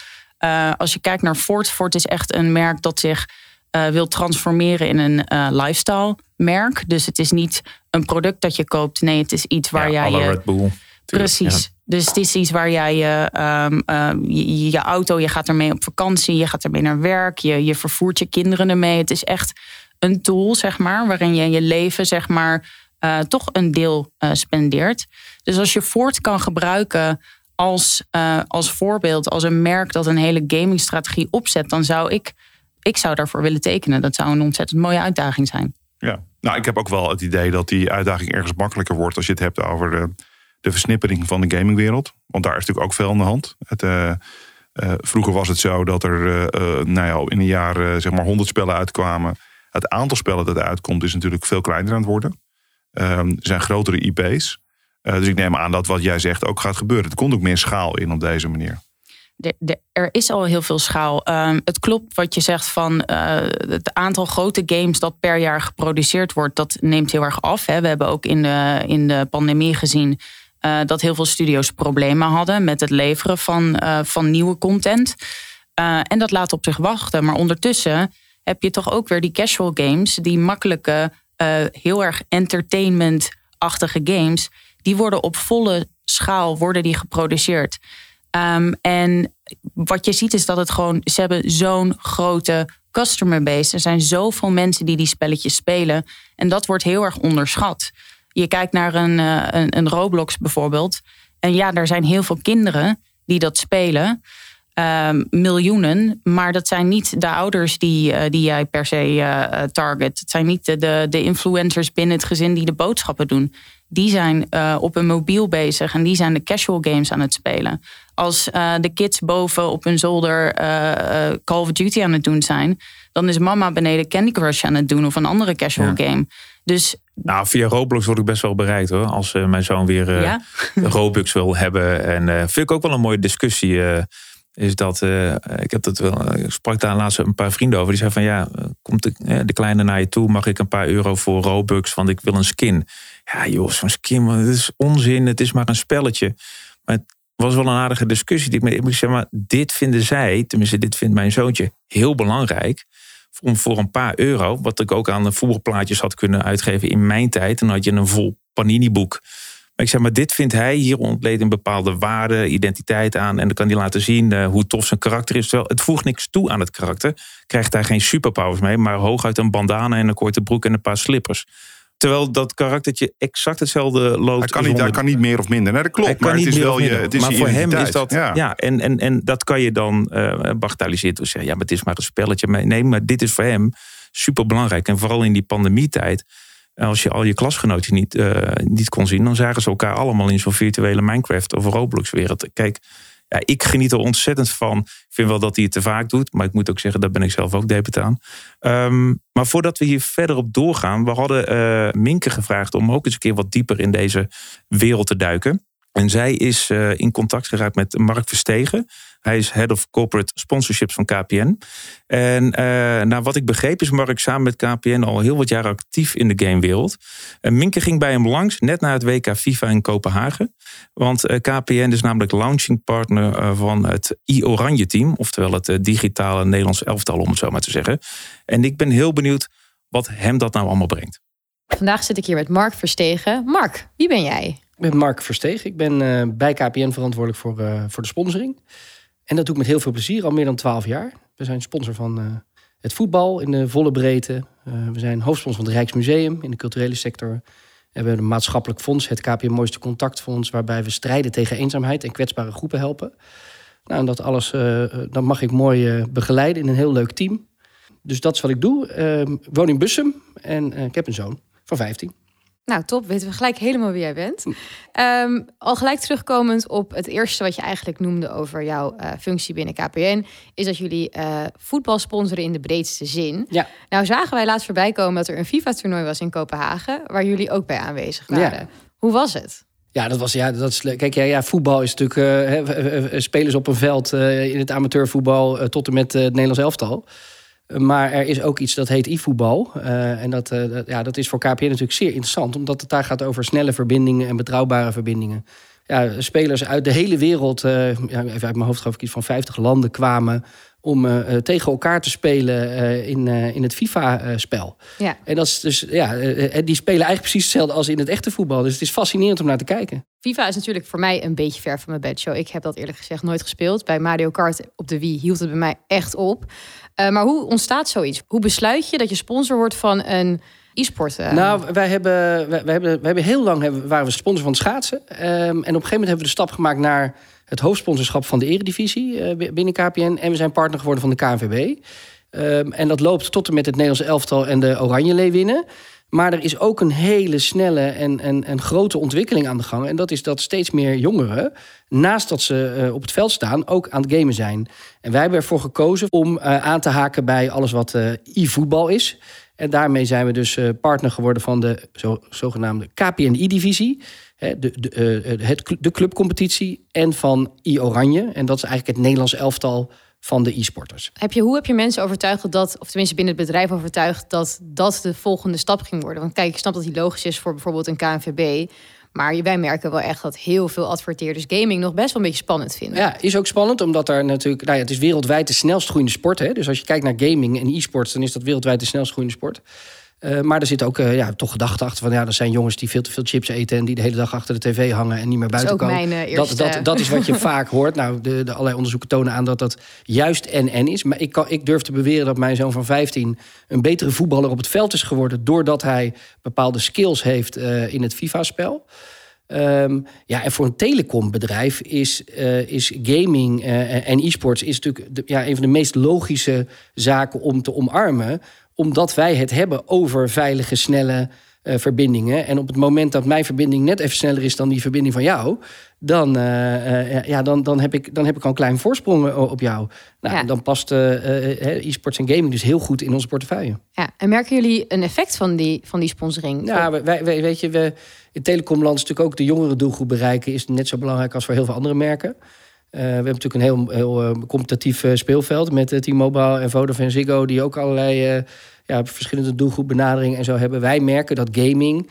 als je kijkt naar Ford, Ford is echt een merk dat zich uh, wil transformeren in een uh, lifestyle merk. Dus het is niet een product dat je koopt. Nee, het is iets waar ja, jij je. Red Bull. Precies. Dus het is iets waar jij je, ehm, ehm, je, je auto, je gaat ermee op vakantie, je gaat ermee naar werk, je, je vervoert je kinderen ermee. Het is echt een tool, zeg maar, waarin je je leven, zeg maar, eh, toch een deel eh, spendeert. Dus als je Ford kan gebruiken als, eh, als voorbeeld, als een merk dat een hele gamingstrategie opzet, dan zou ik, ik zou daarvoor willen tekenen. Dat zou een ontzettend mooie uitdaging zijn. Ja, nou, ik heb ook wel het idee dat die uitdaging ergens makkelijker wordt als je het hebt over de, de versnippering van de gamingwereld. Want daar is natuurlijk ook veel aan de hand. Het, uh, uh, vroeger was het zo dat er uh, nou ja, in een jaar zeg maar 100 spellen uitkwamen. Het aantal spellen dat uitkomt is natuurlijk veel kleiner aan het worden. Um, er zijn grotere IP's. dus ik neem aan dat wat jij zegt ook gaat gebeuren. Er komt ook meer schaal in op deze manier. Er is al heel veel schaal. Um, het klopt wat je zegt van uh, het aantal grote games dat per jaar geproduceerd wordt, dat neemt heel erg af. Hè. We hebben ook in de, in de pandemie gezien uh, dat heel veel studio's problemen hadden met het leveren van, uh, van nieuwe content. en dat laat op zich wachten. Maar ondertussen heb je toch ook weer die casual games, die makkelijke, heel erg entertainment-achtige games, die worden op volle schaal worden die geproduceerd. Um, en wat je ziet is dat het gewoon, ze hebben zo'n grote customer base. Er zijn zoveel mensen die die spelletjes spelen. En dat wordt heel erg onderschat. Je kijkt naar een, uh, een, Roblox bijvoorbeeld. En ja, er zijn heel veel kinderen die dat spelen. Um, miljoenen. Maar dat zijn niet de ouders die, uh, die jij per se uh, target. Het zijn niet de, de influencers binnen het gezin die de boodschappen doen die zijn uh, op een mobiel bezig en die zijn de casual games aan het spelen. Als uh, de kids boven op hun zolder uh, Call of Duty aan het doen zijn, dan is mama beneden Candy Crush aan het doen of een andere casual ja. game. Dus nou, via Roblox word ik best wel bereikt hoor. Als mijn zoon weer ja? Robux wil hebben. En vind ik ook wel een mooie discussie is dat, uh, ik heb dat wel, ik sprak daar laatst een paar vrienden over. Die zeiden van ja, komt de, kleine naar je toe, mag ik een paar euro voor Robux, want ik wil een skin. Ja joh, zo'n skin, man, het is onzin, het is maar een spelletje. Maar het was wel een aardige discussie. Die ik, ik zeg maar, dit vinden zij, tenminste dit vindt mijn zoontje, heel belangrijk. Om voor een paar euro, wat ik ook aan de voetbalplaatjes had kunnen uitgeven in mijn tijd. Dan had je een vol panini boek maar ik zeg maar, dit vindt hij, hier ontleed een bepaalde waarde, identiteit aan. En dan kan hij laten zien uh, hoe tof zijn karakter is. Terwijl het voegt niks toe aan het karakter. Krijgt daar geen superpowers mee, maar hooguit een bandana en een korte broek en een paar slippers. Terwijl dat karaktertje exact hetzelfde loopt. Hij kan niet, hij kan niet meer of minder. Nee, dat klopt. Maar, het is wel je, het is maar voor hem is dat. Ja, ja en, en, en dat kan je dan uh, bagatelliseren. Dus zeggen, ja, maar het is maar een spelletje. Nee, maar dit is voor hem super belangrijk. En vooral in die pandemietijd als je al je klasgenoten niet, uh, niet kon zien, dan zagen ze elkaar allemaal in zo'n virtuele Minecraft of Roblox-wereld. Kijk, ja, ik geniet er ontzettend van. Ik vind wel dat hij het te vaak doet, maar ik moet ook zeggen, daar ben ik zelf ook debet aan. Um, maar voordat we hier verder op doorgaan, we hadden uh, Minke gevraagd om ook eens een keer wat dieper in deze wereld te duiken. En zij is uh, in contact geraakt met Mark Verstegen. Hij is Head of Corporate Sponsorships van KPN. En uh, wat ik begreep is Mark samen met KPN al heel wat jaren actief in de gamewereld. En Minke ging bij hem langs, net na het WK FIFA in Kopenhagen. Want uh, KPN is namelijk launching partner van het i-Oranje team. Oftewel het digitale Nederlands elftal, om het zo maar te zeggen. En ik ben heel benieuwd wat hem dat nou allemaal brengt. Vandaag zit ik hier met Mark Verstegen. Mark, wie ben jij? Ik ben Mark Versteeg. Ik ben uh, bij KPN verantwoordelijk voor, uh, voor de sponsoring. En dat doe ik met heel veel plezier, al meer dan twaalf jaar. We zijn sponsor van uh, het voetbal in de volle breedte. we zijn hoofdsponsor van het Rijksmuseum in de culturele sector. En we hebben een maatschappelijk fonds, het KPN Mooiste Contactfonds... waarbij we strijden tegen eenzaamheid en kwetsbare groepen helpen. Nou, en dat alles dat mag ik mooi begeleiden in een heel leuk team. Dus dat is wat ik doe. Ik woon in Bussum en ik heb een zoon van 15. Nou, top. Weten we gelijk helemaal wie jij bent. Um, al gelijk terugkomend op het eerste wat je eigenlijk noemde over jouw uh, functie binnen KPN, is dat jullie uh, voetbal sponsoren in de breedste zin. Ja. Nou zagen wij laatst voorbij komen dat er een FIFA-toernooi was in Kopenhagen, waar jullie ook bij aanwezig waren. Ja. Hoe was het? Ja, dat was ja, dat is kijk ja, ja voetbal is natuurlijk uh, spelers op een veld in het amateurvoetbal tot en met het Nederlands elftal. Maar er is ook iets dat heet e-voetbal. Uh, en dat, uh, ja, dat is voor KPN natuurlijk zeer interessant, omdat het daar gaat over snelle verbindingen en betrouwbare verbindingen. Ja, spelers uit de hele wereld, uh, ja, even uit mijn hoofd geloof ik iets van 50 landen kwamen om eh, eh, tegen elkaar te spelen eh, in, in het FIFA-spel. Ja. En dat is dus, ja, die spelen eigenlijk precies hetzelfde als in het echte voetbal. Dus het is fascinerend om naar te kijken. FIFA is natuurlijk voor mij een beetje ver van mijn bedshow. Ik heb dat eerlijk gezegd nooit gespeeld. Bij Mario Kart op de Wii hield het bij mij echt op. Maar hoe ontstaat zoiets? Hoe besluit je dat je sponsor wordt van een e-sport? eh? Nou, wij hebben, wij, wij hebben, wij hebben heel lang hebben, waren we sponsor van het schaatsen. Ehm, en op een gegeven moment hebben we de stap gemaakt naar het hoofdsponsorschap van de Eredivisie eh, binnen KPN. En we zijn partner geworden van de KNVB. Ehm, en dat loopt tot en met het Nederlandse elftal en de Oranje Leeuwinnen. Maar er is ook een hele snelle en, en, en grote ontwikkeling aan de gang. En dat is dat steeds meer jongeren, naast dat ze eh, op het veld staan, ook aan het gamen zijn. En wij hebben ervoor gekozen om eh, aan te haken bij alles wat eh, e-voetbal is. En daarmee zijn we dus partner geworden van de zo, zogenaamde KPN-I-divisie. Hè, De, de, eh, het, de clubcompetitie en van I-Oranje. En dat is eigenlijk het Nederlands elftal van de e-sporters. Heb je, hoe heb je mensen overtuigd dat dat, of tenminste binnen het bedrijf overtuigd dat dat de volgende stap ging worden? Want kijk, ik snap dat die logisch is voor bijvoorbeeld een KNVB. Maar wij merken wel echt dat heel veel adverteerders gaming nog best wel een beetje spannend vinden. Ja, is ook spannend, omdat er natuurlijk... Nou ja, het is wereldwijd de snelst groeiende sport. Hè? Dus als je kijkt naar gaming en e-sports... dan is dat wereldwijd de snelst groeiende sport. Eh, maar er zit ook eh, ja, toch gedachten achter van... ja, er zijn jongens die veel te veel chips eten... en die de hele dag achter de tv hangen en niet meer buiten komen. mijn eh, Dat, eerste... dat, dat is wat je vaak hoort. Nou, de, de allerlei onderzoeken tonen aan dat dat juist en-en is. Maar ik, kan, ik durf te beweren dat mijn zoon van 15... een betere voetballer op het veld is geworden... doordat hij bepaalde skills heeft in het FIFA-spel. Ehm, ja, en voor een telecombedrijf is, is gaming en e-sports... is natuurlijk de, ja, een van de meest logische zaken om te omarmen... omdat wij het hebben over veilige, snelle eh, verbindingen. En op het moment dat mijn verbinding net even sneller is... dan die verbinding van jou... dan, eh, eh, ja, dan, dan, heb, ik, dan heb ik al een klein voorsprong op jou. Nou, Ja. dan past e-sports en gaming dus heel goed in onze portefeuille. Ja, en merken jullie een effect van die, van die sponsoring? Ja, wij, wij- wij- weet je, we, in telecomland is natuurlijk ook de jongere doelgroep bereiken... is net zo belangrijk als voor heel veel andere merken. Eh, we hebben natuurlijk een heel, heel eh, competitief eh, speelveld... met T-Mobile en Vodafone Ziggo... die ook allerlei ja, verschillende doelgroepbenaderingen en zo hebben. Wij merken dat gaming...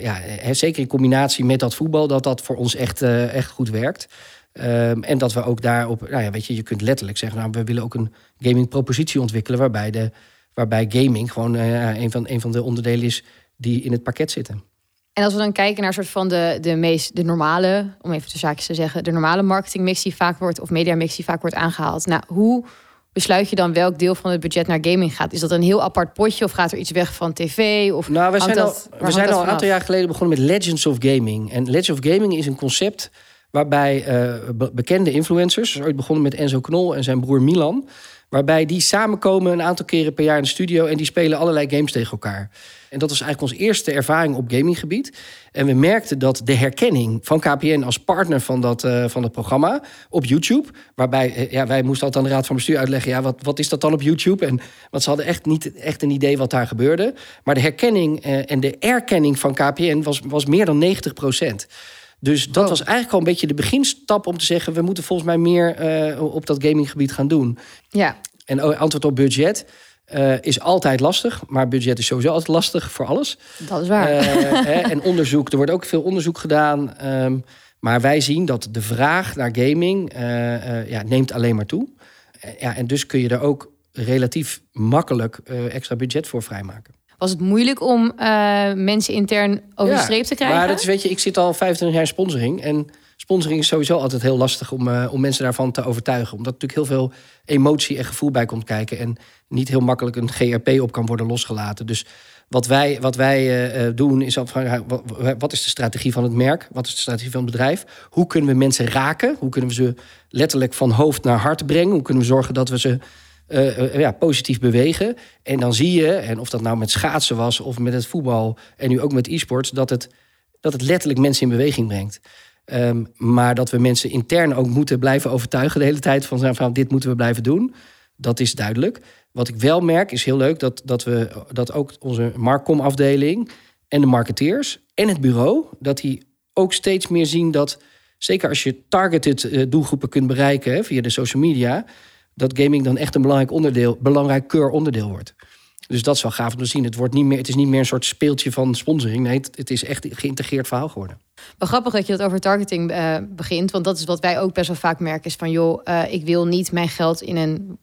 ja, zeker in combinatie met dat voetbal... dat dat voor ons echt, echt goed werkt. Ehm, en dat we ook daarop... Nou ja, weet je, je kunt letterlijk zeggen... Nou, we willen ook een gaming propositie ontwikkelen... waarbij, de, waarbij gaming gewoon een, van, een van de onderdelen is... die in het pakket zitten. En als we dan kijken naar soort van de, de meest de normale, om even de zaakjes te zeggen, de normale marketingmix die vaak wordt, of mediamix die vaak wordt aangehaald. Nou, hoe besluit je dan welk deel van het budget naar gaming gaat? Is dat een heel apart potje of gaat er iets weg van tv? Of Nou, we zijn, al, dat- we zijn al een aantal jaar geleden begonnen met Legends of Gaming. En Legends of Gaming is een concept waarbij eh, be- bekende influencers, ooit begonnen met Enzo Knol en zijn broer Milan, waarbij die samenkomen een aantal keren per jaar in de studio en die spelen allerlei games tegen elkaar. En dat was eigenlijk onze eerste ervaring op gaminggebied. En we merkten dat de herkenning van KPN als partner van dat, eh, van het programma op YouTube, waarbij eh, ja, wij moesten altijd aan de raad van bestuur uitleggen, ja, wat, wat is dat dan op YouTube? En want ze hadden echt niet echt een idee wat daar gebeurde. Maar de herkenning en de erkenning van KPN was, was meer dan 90 Dus dat Oh. was eigenlijk al een beetje de beginstap om te zeggen... we moeten volgens mij meer eh, op dat gaminggebied gaan doen. Ja, En o- antwoord op budget eh, is altijd lastig. Maar budget is sowieso altijd lastig voor alles. dat is waar. Eh, hè, en onderzoek, er wordt ook veel onderzoek gedaan. ehm, maar wij zien dat de vraag naar gaming ja, neemt alleen maar toe. Ja, en dus kun je er ook relatief makkelijk extra budget voor vrijmaken. Was het moeilijk om eh, mensen intern over de streep te krijgen? Maar dat is, weet je, ik zit al 25 jaar in sponsoring. En sponsoring is sowieso altijd heel lastig om, eh, om mensen daarvan te overtuigen. Omdat natuurlijk heel veel emotie en gevoel bij komt kijken. En niet heel makkelijk een GRP op kan worden losgelaten. Dus wat wij, wat wij eh, doen is afvragen, wat, wat is de strategie van het merk? Wat is de strategie van het bedrijf? Hoe kunnen we mensen raken? Hoe kunnen we ze letterlijk van hoofd naar hart brengen? Hoe kunnen we zorgen dat we ze eh, ja, positief bewegen. En dan zie je, en of dat nou met schaatsen was of met het voetbal en nu ook met e-sports, dat het, dat het letterlijk mensen in beweging brengt. Ehm, maar dat we mensen intern ook moeten blijven overtuigen de hele tijd van, van dit moeten we blijven doen. Dat is duidelijk. Wat ik wel merk is heel leuk dat, dat we dat ook onze marktcom-afdeling en de marketeers en het bureau, dat die ook steeds meer zien dat, zeker als je targeted eh, doelgroepen kunt bereiken via de social media, dat gaming dan echt een belangrijk onderdeel, belangrijk keur onderdeel wordt. Dus dat is wel gaaf om te zien. Het, wordt niet meer, het is niet meer een soort speeltje van sponsoring. Nee, het, het is echt een geïntegreerd verhaal geworden. Wel grappig dat je dat over targeting eh, begint. Want dat is wat wij ook best wel vaak merken. Is van joh, eh, ik wil niet mijn geld in een,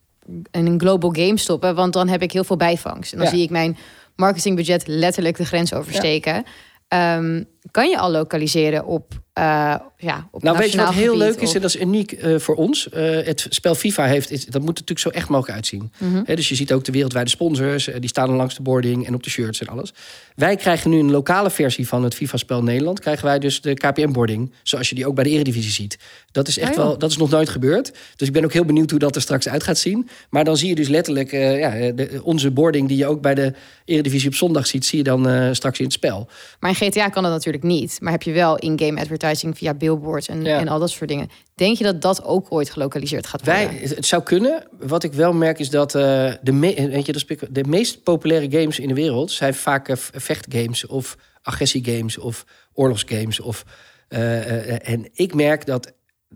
in een global game stoppen. Want dan heb ik heel veel bijvangst. En dan Ja. zie ik mijn marketingbudget letterlijk de grens oversteken. Ehm, kan je al lokaliseren op, eh ja, op Nou, weet je wat heel leuk is? En dat is uniek eh, voor ons. Eh, het spel FIFA heeft, is, dat moet natuurlijk zo echt mogelijk uitzien. Mhm. Dus je ziet ook de wereldwijde sponsors. die staan langs de boarding en op de shirts en alles. Wij krijgen nu een lokale versie van het FIFA-spel Nederland. Krijgen wij dus de KPM-boarding. Zoals je die ook bij de Eredivisie ziet. Dat is echt Oh, joh. wel, dat is nog nooit gebeurd. Dus ik ben ook heel benieuwd hoe dat er straks uit gaat zien. Maar dan zie je dus letterlijk ja, de, onze boarding die je ook bij de Eredivisie op zondag ziet, zie je dan straks in het spel. Maar in GTA kan dat natuurlijk niet. Maar heb je wel in-game advertising via billboards en, Ja. en al dat soort dingen. Denk je dat dat ook ooit gelokaliseerd gaat worden? Wij, het zou kunnen. Wat ik wel merk is dat eh, de, me- weet je, dat de meest populaire games in de wereld zijn vaak eh, vechtgames of agressiegames of oorlogsgames. Of, eh, en ik merk dat,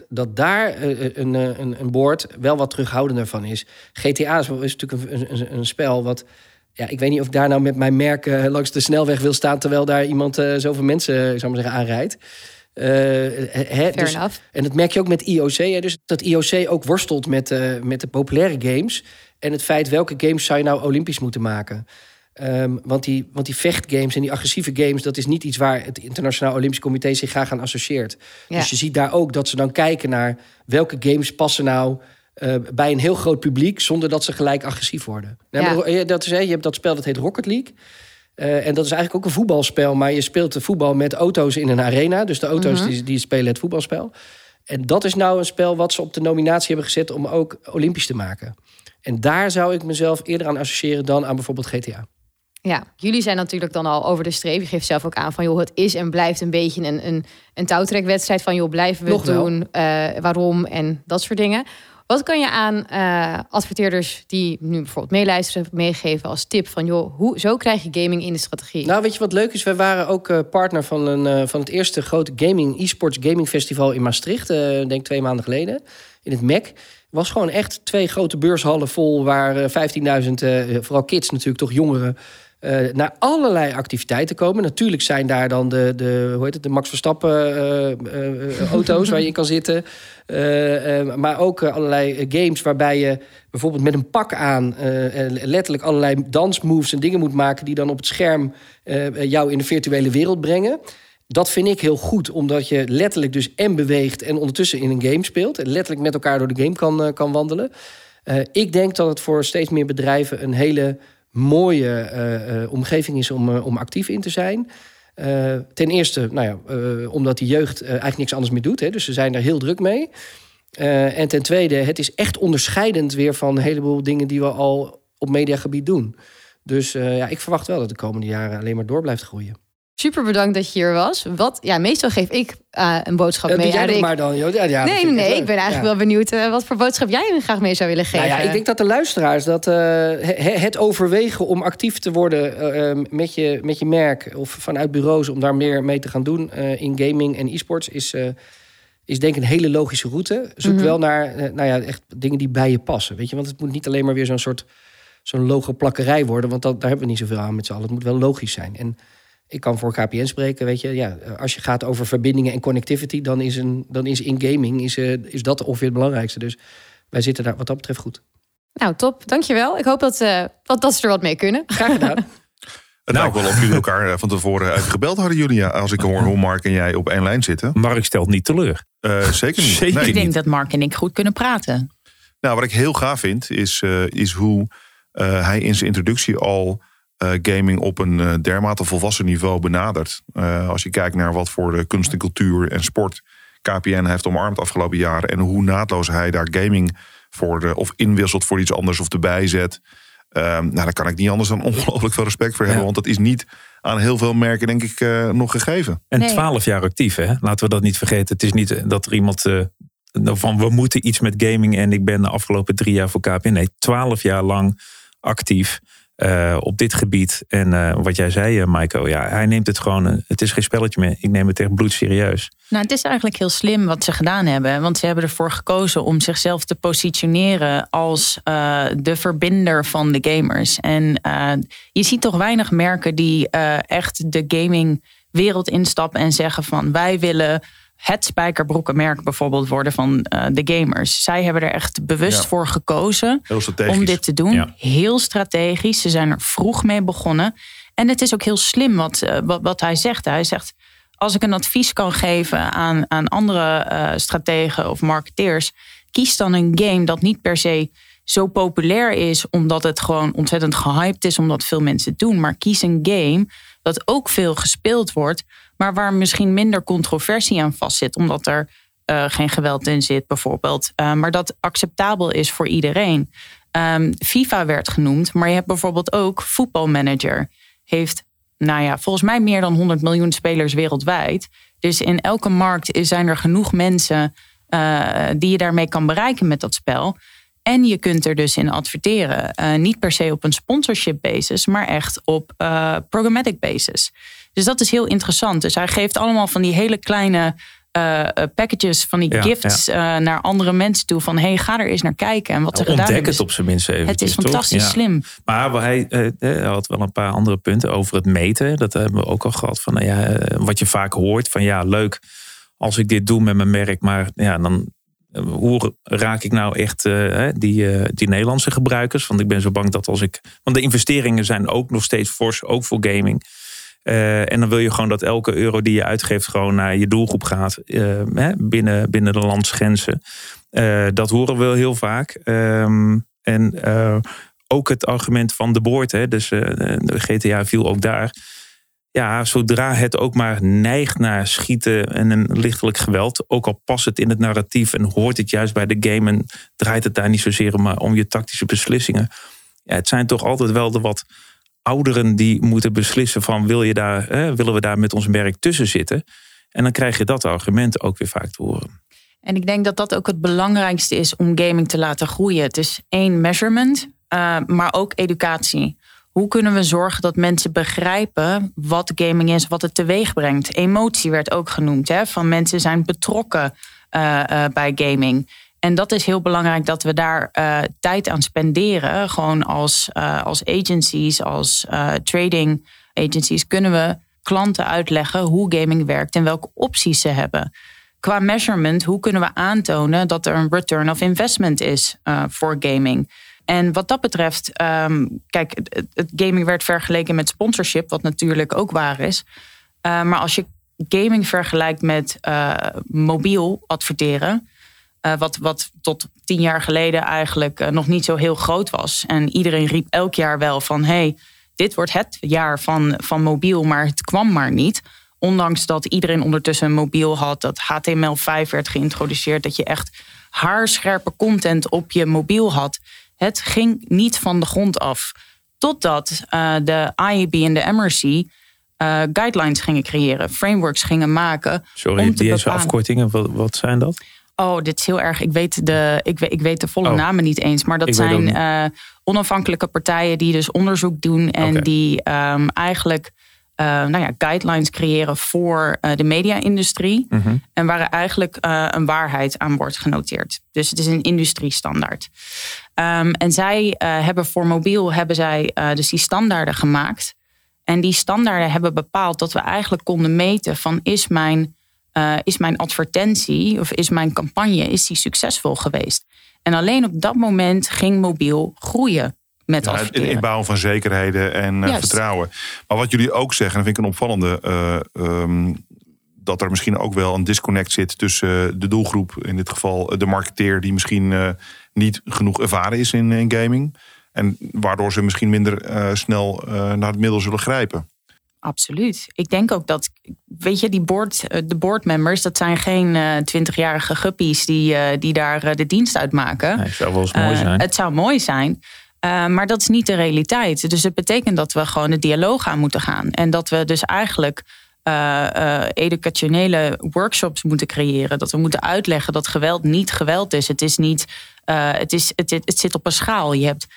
dat daar een, een, een board wel wat terughoudender van is. GTA is, is natuurlijk een, een, een spel wat. Ja, ik weet niet of ik daar nou met mijn merk eh, langs de snelweg wil staan terwijl daar iemand eh, zoveel mensen, ik zou maar zeggen, aanrijdt. Eh, hè, Fair dus- en dat merk je ook met IOC. Hè? Dus dat IOC ook worstelt met, eh, met de populaire games. En het feit welke games zou je nou olympisch moeten maken. Ehm, want, die, want die vechtgames en die agressieve games... dat is niet iets waar het Internationaal Olympisch Comité zich graag aan associeert. Ja. Dus je ziet daar ook dat ze dan kijken naar... welke games passen nou eh, bij een heel groot publiek... zonder dat ze gelijk agressief worden. Nou, Ja. eh, dat is, hè, je hebt dat spel dat heet Rocket League... Eh, en dat is eigenlijk ook een voetbalspel, maar je speelt de voetbal met auto's in een arena. Dus de auto's Mhm. die, die spelen het voetbalspel. En dat is nou een spel wat ze op de nominatie hebben gezet om ook Olympisch te maken. En daar zou ik mezelf eerder aan associëren dan aan bijvoorbeeld GTA. Ja, jullie zijn natuurlijk dan al over de streep. Je geeft zelf ook aan van joh, het is en blijft een beetje een, een, een touwtrekwedstrijd van joh, blijven we Nog doen, waarom en dat soort dingen. Wat kan je aan eh, adverteerders die nu bijvoorbeeld meeluisteren meegeven als tip van joh, hoe, zo krijg je gaming in de strategie? Nou, weet je wat leuk is? Wij waren ook eh, partner van, een, eh, van het eerste grote gaming, e-sports gaming festival in Maastricht. denk twee maanden geleden. In het MEC. was gewoon echt twee grote beurshallen vol. Waar eh, 15.000, eh, vooral kids natuurlijk, toch jongeren. Eh, naar allerlei activiteiten komen. Natuurlijk zijn daar dan de, de, hoe heet het, de Max Verstappen eh, auto's waar je in kan zitten. Maar ook allerlei games waarbij je bijvoorbeeld met een pak aan... letterlijk allerlei dansmoves en dingen moet maken... die dan op het scherm jou in de virtuele wereld brengen. Dat vind ik heel goed, omdat je letterlijk dus en beweegt... en ondertussen in een game speelt. En letterlijk met elkaar door de game kan, kan wandelen. Ik denk dat het voor steeds meer bedrijven een hele mooie eh, eh, omgeving is om, eh, om actief in te zijn. Ten eerste, nou ja, omdat die jeugd eigenlijk niks anders meer doet. Hè, dus ze zijn daar heel druk mee. En ten tweede, het is echt onderscheidend weer van een heleboel dingen die we al op mediagebied doen. Dus ja, ik verwacht wel dat de komende jaren alleen maar door blijft groeien. Super bedankt dat je hier was. Wat, ja, meestal geef ik eh, een boodschap mee doe jij Rick. maar dan, joh. Ja, ja, nee, nee. Ik ben eigenlijk Ja. wel benieuwd eh, wat voor boodschap jij graag mee zou willen geven. Nou ja, ik denk dat de luisteraars dat eh, he- het overwegen om actief te worden met, je, met je merk of vanuit bureaus om daar meer mee te gaan doen in gaming en e-sports is, is denk ik een hele logische route. Zoek Mhm. wel naar nou ja, echt dingen die bij je passen. Weet je, want het moet niet alleen maar weer zo'n soort zo'n logo-plakkerij worden, want dat, daar hebben we niet zoveel aan met z'n allen. Het moet wel logisch zijn. En ik kan voor KPN spreken, weet je, ja, als je gaat over verbindingen en connectivity, dan is, een, dan is in gaming is, eh, is dat ongeveer het belangrijkste. Dus wij zitten daar wat dat betreft goed. Nou, top. Dankjewel. Ik hoop dat, eh, dat, dat ze er wat mee kunnen. Graag gedaan. Het lijkt wel of jullie elkaar eh, van tevoren even gebeld hadden, Julia. Als ik hoor hoe Mark en jij op één lijn zitten. Mark stelt niet teleur. Eh, zeker niet. Zeker Nee. Ik denk dat Mark en ik goed kunnen praten. Nou, wat ik heel gaaf vind, is, eh, is hoe eh, hij in zijn introductie al gaming op een eh, dermate volwassen niveau benadert. Eh, als je kijkt naar wat voor de kunst en cultuur en sport KPN heeft omarmd de afgelopen jaren. En hoe naadloos hij daar gaming voor de, of inwisselt voor iets anders of erbij zet. Ehm, nou, daar kan ik niet anders dan ongelooflijk veel respect voor hebben. Ja. Want dat is niet aan heel veel merken, denk ik, eh, nog gegeven. En Nee. 12 jaar actief, hè? Laten we dat niet vergeten. Het is niet eh, dat er iemand eh, van we moeten iets met gaming en ik ben de afgelopen drie jaar voor KPN. Nee, 12 jaar lang actief. Eh, op dit gebied. En eh, wat jij zei, uh, Maiko, ja, hij neemt het gewoon. het is geen spelletje meer. Ik neem het echt bloedserieus. Nou, het is eigenlijk heel slim wat ze gedaan hebben. Want ze hebben ervoor gekozen om zichzelf te positioneren als de verbinder van de gamers. En je ziet toch weinig merken die echt de gamingwereld instappen en zeggen van wij willen het spijkerbroekenmerk bijvoorbeeld worden van eh, de gamers. Zij hebben er echt bewust Ja. voor gekozen om dit te doen. Ja. Heel strategisch. Ze zijn er vroeg mee begonnen. En het is ook heel slim wat, eh, wat, wat hij zegt. Hij zegt, als ik een advies kan geven aan, aan andere eh strategen of marketeers... kies dan een game dat niet per se zo populair is... omdat het gewoon ontzettend gehyped is, omdat veel mensen het doen. Maar kies een game dat ook veel gespeeld wordt... maar waar misschien minder controversie aan vastzit... omdat er eh, geen geweld in zit bijvoorbeeld. Eh, maar dat acceptabel is voor iedereen. Ehm, FIFA werd genoemd, maar je hebt bijvoorbeeld ook voetbalmanager. Heeft, nou ja, volgens mij meer dan 100 miljoen spelers wereldwijd. Dus in elke markt zijn er genoeg mensen eh, die je daarmee kan bereiken met dat spel. En je kunt er dus in adverteren. Niet per se op een sponsorship basis, maar echt op programmatic basis. Dus dat is heel interessant. Dus hij geeft allemaal van die hele kleine eh, packages, van die Ja, gifts eh, naar andere mensen toe. Van hey, ga er eens naar kijken. En wat ze gedaan Ontdek het op zijn minst even. Het is fantastisch slim. Maar hij, had wel een paar andere punten over het meten. Dat hebben we ook al gehad. Van, nou ja, wat je vaak hoort van ja, leuk als ik dit doe met mijn merk. Maar ja, dan hoe raak ik nou echt die, die Nederlandse gebruikers? Want ik ben zo bang dat als ik. Want de investeringen zijn ook nog steeds fors, ook voor gaming. Eh, en dan wil je gewoon dat elke euro die je uitgeeft gewoon naar je doelgroep gaat eh, hè, binnen, binnen de landsgrenzen. Eh, dat horen we heel vaak. Ehm, en ook het argument van de boord, hè, dus de GTA viel ook daar. Ja, zodra het ook maar neigt naar schieten en een lichtelijk geweld, ook al past het in het narratief en hoort het juist bij de game en draait het daar niet zozeer om, maar om je tactische beslissingen. Ja, het zijn toch altijd wel de wat ouderen die moeten beslissen van wil je daar, hè, willen we daar met ons merk tussen zitten? En dan krijg je dat argument ook weer vaak te horen. En ik denk dat dat ook het belangrijkste is om gaming te laten groeien. Het is één measurement, eh, maar ook educatie. Hoe kunnen we zorgen dat mensen begrijpen wat gaming is, wat het teweeg brengt? Emotie werd ook genoemd, hè? van mensen zijn betrokken eh, eh, bij gaming. En dat is heel belangrijk dat we daar eh, tijd aan spenderen. Gewoon als, eh, als agencies, als eh, trading agencies, kunnen we klanten uitleggen hoe gaming werkt en welke opties ze hebben qua measurement, hoe kunnen we aantonen dat er een return of investment is voor gaming? En wat dat betreft, ehm, kijk, het, het gaming werd vergeleken met sponsorship, wat natuurlijk ook waar is. Maar als je gaming vergelijkt met mobiel adverteren, uh, wat, wat tot tien jaar geleden eigenlijk uh, nog niet zo heel groot was. En iedereen riep elk jaar wel van: hey, dit wordt het jaar van, van mobiel, maar het kwam maar niet ondanks dat iedereen ondertussen een mobiel had, dat HTML5 werd geïntroduceerd, dat je echt haarscherpe content op je mobiel had. Het ging niet van de grond af. Totdat uh, de IAB en de MRC uh, guidelines gingen creëren, frameworks gingen maken. Sorry, om te bepalen. afkortingen, wat, wat zijn dat? Oh, dit is heel erg. Ik weet de, ik weet, ik weet de volle Oh. namen niet eens. Maar dat Ik zijn eh, onafhankelijke partijen die dus onderzoek doen. En die ehm, eigenlijk eh, nou ja, guidelines creëren voor eh, de media-industrie. Mhm. En waar er eigenlijk een waarheid aan wordt genoteerd. Dus het is een industriestandaard. Ehm, en zij hebben voor mobiel hebben zij dus die standaarden gemaakt. En die standaarden hebben bepaald dat we eigenlijk konden meten van is mijn, eh, is mijn advertentie of is mijn campagne is die succesvol geweest. En alleen op dat moment ging mobiel groeien met Ja, het inbouwen van zekerheden en eh, Juist. vertrouwen. Maar wat jullie ook zeggen, en dat vind ik een opvallende. eh, ehm, dat er misschien ook wel een disconnect zit tussen de doelgroep, in dit geval de marketeer, die misschien niet genoeg ervaren is in, in gaming. En waardoor ze misschien minder snel naar het middel zullen grijpen. Absoluut. Ik denk ook dat, weet je, die board, eh, de boardmembers, dat zijn geen eh, twintigjarige guppies die, eh, die daar de dienst uitmaken. Nee, zou wel eens mooi zijn. het zou mooi zijn. maar dat is niet de realiteit. Dus het betekent dat we gewoon de dialoog aan moeten gaan. En dat we dus eigenlijk educationele workshops moeten creëren. Dat we moeten uitleggen dat geweld niet geweld is. Het is niet. het, is het, het, het zit op een schaal. Je hebt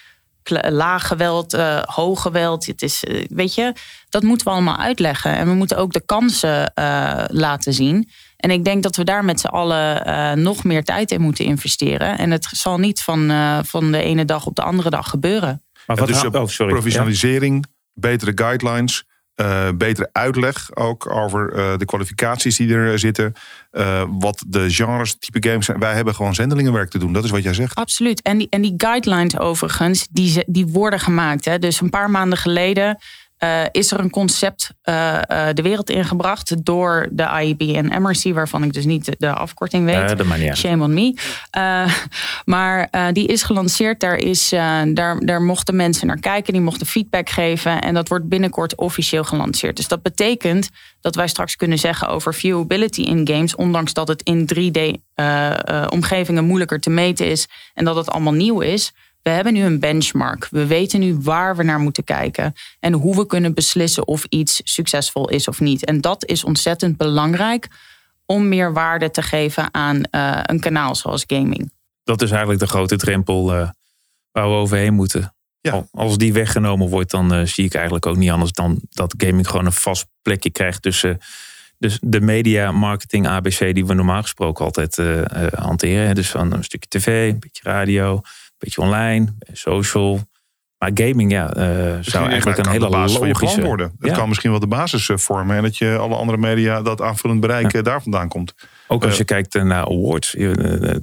laag geweld, eh, hoog geweld. Het is, eh, weet je, dat moeten we allemaal uitleggen. En we moeten ook de kansen eh, laten zien. En ik denk dat we daar met z'n allen eh, nog meer tijd in moeten investeren. En het zal niet van, eh, van de ene dag op de andere dag gebeuren. Maar Ja, wat dus oh, sorry. professionalisering, betere guidelines, eh, betere uitleg ook over eh, de kwalificaties die er zitten. eh, wat de genres, type games zijn. Wij hebben gewoon zendelingenwerk te doen. Dat is wat jij zegt. Absoluut. En die, en die guidelines overigens, die, die worden gemaakt. Hè. Dus een paar maanden geleden eh, is er een concept eh, eh, de wereld ingebracht door de IEB en MRC, waarvan ik dus niet de, afkorting weet. Shame on me. Maar die is gelanceerd. Daar, is, daar, daar mochten mensen naar kijken. Die mochten feedback geven. En dat wordt binnenkort officieel gelanceerd. Dus dat betekent dat wij straks kunnen zeggen over viewability in games. Ondanks dat het in 3D-omgevingen moeilijker te meten is. En dat het allemaal nieuw is. We hebben nu een benchmark. We weten nu waar we naar moeten kijken. En hoe we kunnen beslissen of iets succesvol is of niet. En dat is ontzettend belangrijk om meer waarde te geven aan eh, een kanaal zoals gaming. Dat is eigenlijk de grote drempel eh, waar we overheen moeten. Ja. Al- Als die weggenomen wordt, dan eh, zie ik eigenlijk ook niet anders dan dat gaming gewoon een vast plekje krijgt tussen dus de media, marketing, ABC, die we normaal gesproken altijd hanteren. Dus van een stukje tv, een beetje radio, beetje online, social. Maar gaming, ja, eh, zou eigenlijk een hele basis logische worden. Het Ja. kan misschien wel de basis eh, vormen. En dat je alle andere media dat aanvullend bereik Ja. eh, daar vandaan komt. Ook als je kijkt naar awards,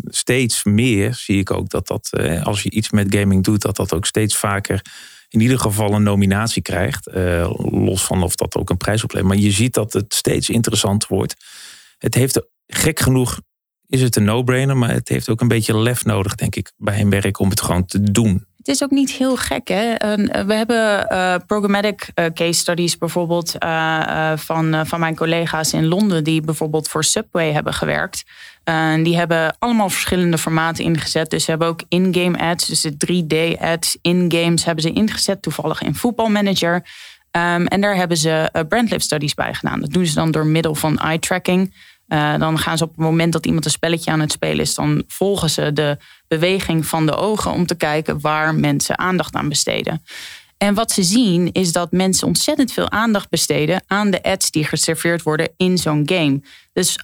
steeds meer zie ik ook dat dat, als je iets met gaming doet, dat dat ook steeds vaker in ieder geval een nominatie krijgt. Los van of dat ook een prijs oplevert. Maar je ziet dat het steeds interessanter wordt. Het heeft gek genoeg, is het een no-brainer, maar het heeft ook een beetje lef nodig, denk ik, bij een werk om het gewoon te doen. Het is ook niet heel gek. Hè? Eh, we hebben eh, programmatic eh, case studies bijvoorbeeld van, van mijn collega's in Londen, die bijvoorbeeld voor Subway hebben gewerkt. En die hebben allemaal verschillende formaten ingezet. Dus ze hebben ook in-game ads, dus de 3D-ads in games hebben ze ingezet, toevallig in voetbalmanager. Ehm, en daar hebben ze brandlift studies bij gedaan. Dat doen ze dan door middel van eye Eh, dan gaan ze op het moment dat iemand een spelletje aan het spelen is, dan volgen ze de beweging van de ogen om te kijken waar mensen aandacht aan besteden. En wat ze zien is dat mensen ontzettend veel aandacht besteden aan de ads die geserveerd worden in zo'n game. Dus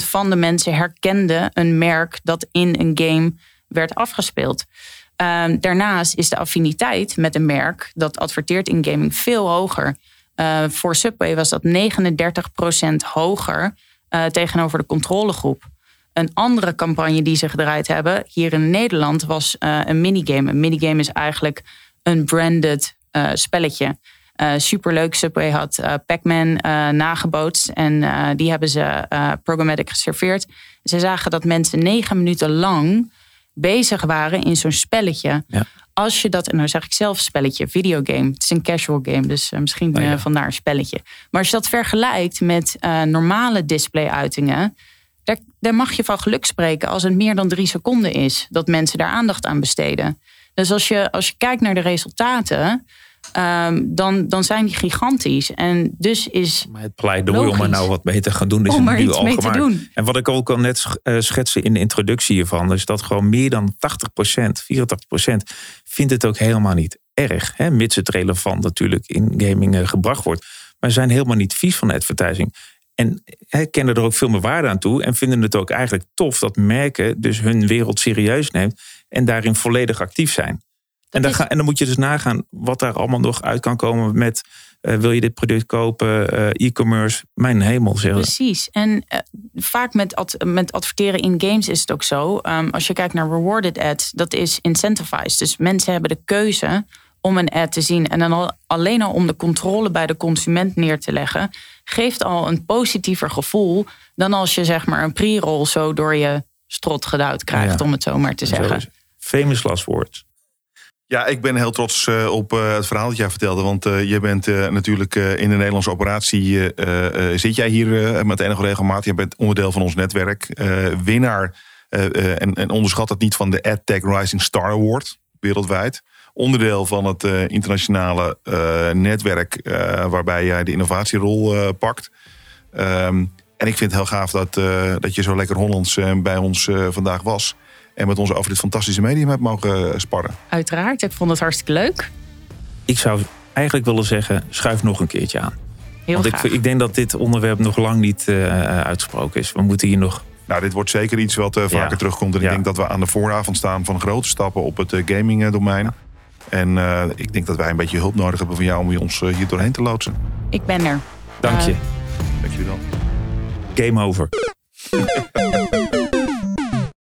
48% van de mensen herkenden een merk dat in een game werd afgespeeld. Ehm, daarnaast is de affiniteit met een merk dat adverteert in gaming veel hoger. Eh, voor Subway was dat 39% hoger eh, tegenover de controlegroep. Een andere campagne die ze gedraaid hebben hier in Nederland was eh, een minigame. Een minigame is eigenlijk een branded spelletje. Superleuk. Subway had Pac-Man nagebootst. En die hebben ze programmatic geserveerd. Ze zagen dat mensen negen minuten lang bezig waren in zo'n spelletje. Ja. Als je dat, en nou zeg ik zelf spelletje, videogame. Het is een casual game, dus eh, misschien Oh ja. eh, vandaar een spelletje. Maar als je dat vergelijkt met eh, normale display-uitingen... Daar, daar mag je van geluk spreken als het meer dan drie seconden is... dat mensen daar aandacht aan besteden. Dus als je, als je kijkt naar de resultaten... ehm, dan, dan zijn die gigantisch. En dus is Maar het pleidooi om er nou wat mee te gaan doen, is Om er nu iets al mee te gemaakt. doen. En wat ik ook al net eh, schetste in de introductie hiervan, is dat gewoon meer dan 80%, 84% vindt het ook helemaal niet erg. Hè, mits het relevant natuurlijk in gaming eh, gebracht wordt. Maar ze zijn helemaal niet vies van advertising. En kennen er ook veel meer waarde aan toe. En vinden het ook eigenlijk tof dat merken dus hun wereld serieus neemt. En daarin volledig actief zijn. En dan, is- ga, en dan moet je dus nagaan wat daar allemaal nog uit kan komen met... eh, wil je dit product kopen, eh, e-commerce, mijn hemel zeggen. Precies. En eh, vaak met, ad- met adverteren in games is het ook zo. Ehm, als je kijkt naar rewarded ads, dat is incentivized. Dus mensen hebben de keuze om een ad te zien. En dan al, alleen al om de controle bij de consument neer te leggen, geeft al een positiever gevoel dan als je zeg maar een pre-roll zo door je strot geduwd krijgt, Ja. om het zo maar te zeggen. Famous last words. Ja, ik ben heel trots eh, op eh, het verhaal dat jij vertelde. Want eh, je bent natuurlijk in de Nederlandse operatie. zit jij hier met enige regelmaat? Je bent onderdeel van ons netwerk. winnaar. en, en onderschat het niet van de AdTech Rising Star Award. Wereldwijd. Onderdeel van het internationale netwerk. waarbij jij de innovatierol pakt. Ehm, en ik vind het heel gaaf dat, dat je zo lekker Hollands bij ons vandaag was. En met ons over dit fantastische medium hebt mogen eh, sparren. Uiteraard, ik vond het hartstikke leuk. Ik zou eigenlijk willen zeggen, schuif nog een keertje aan. Heel Want ik, graag. ik denk dat dit onderwerp nog lang niet eh, uitgesproken is. We moeten hier nog... Nou, dit wordt zeker iets wat eh, vaker Ja. terugkomt. En Ja. ik denk dat we aan de vooravond staan van grote stappen op het eh, gaming eh, domein. En eh, ik denk dat wij een beetje hulp nodig hebben van jou om ons hier doorheen te loodsen. Ik ben er. Dank je. Dank jullie wel. Game over.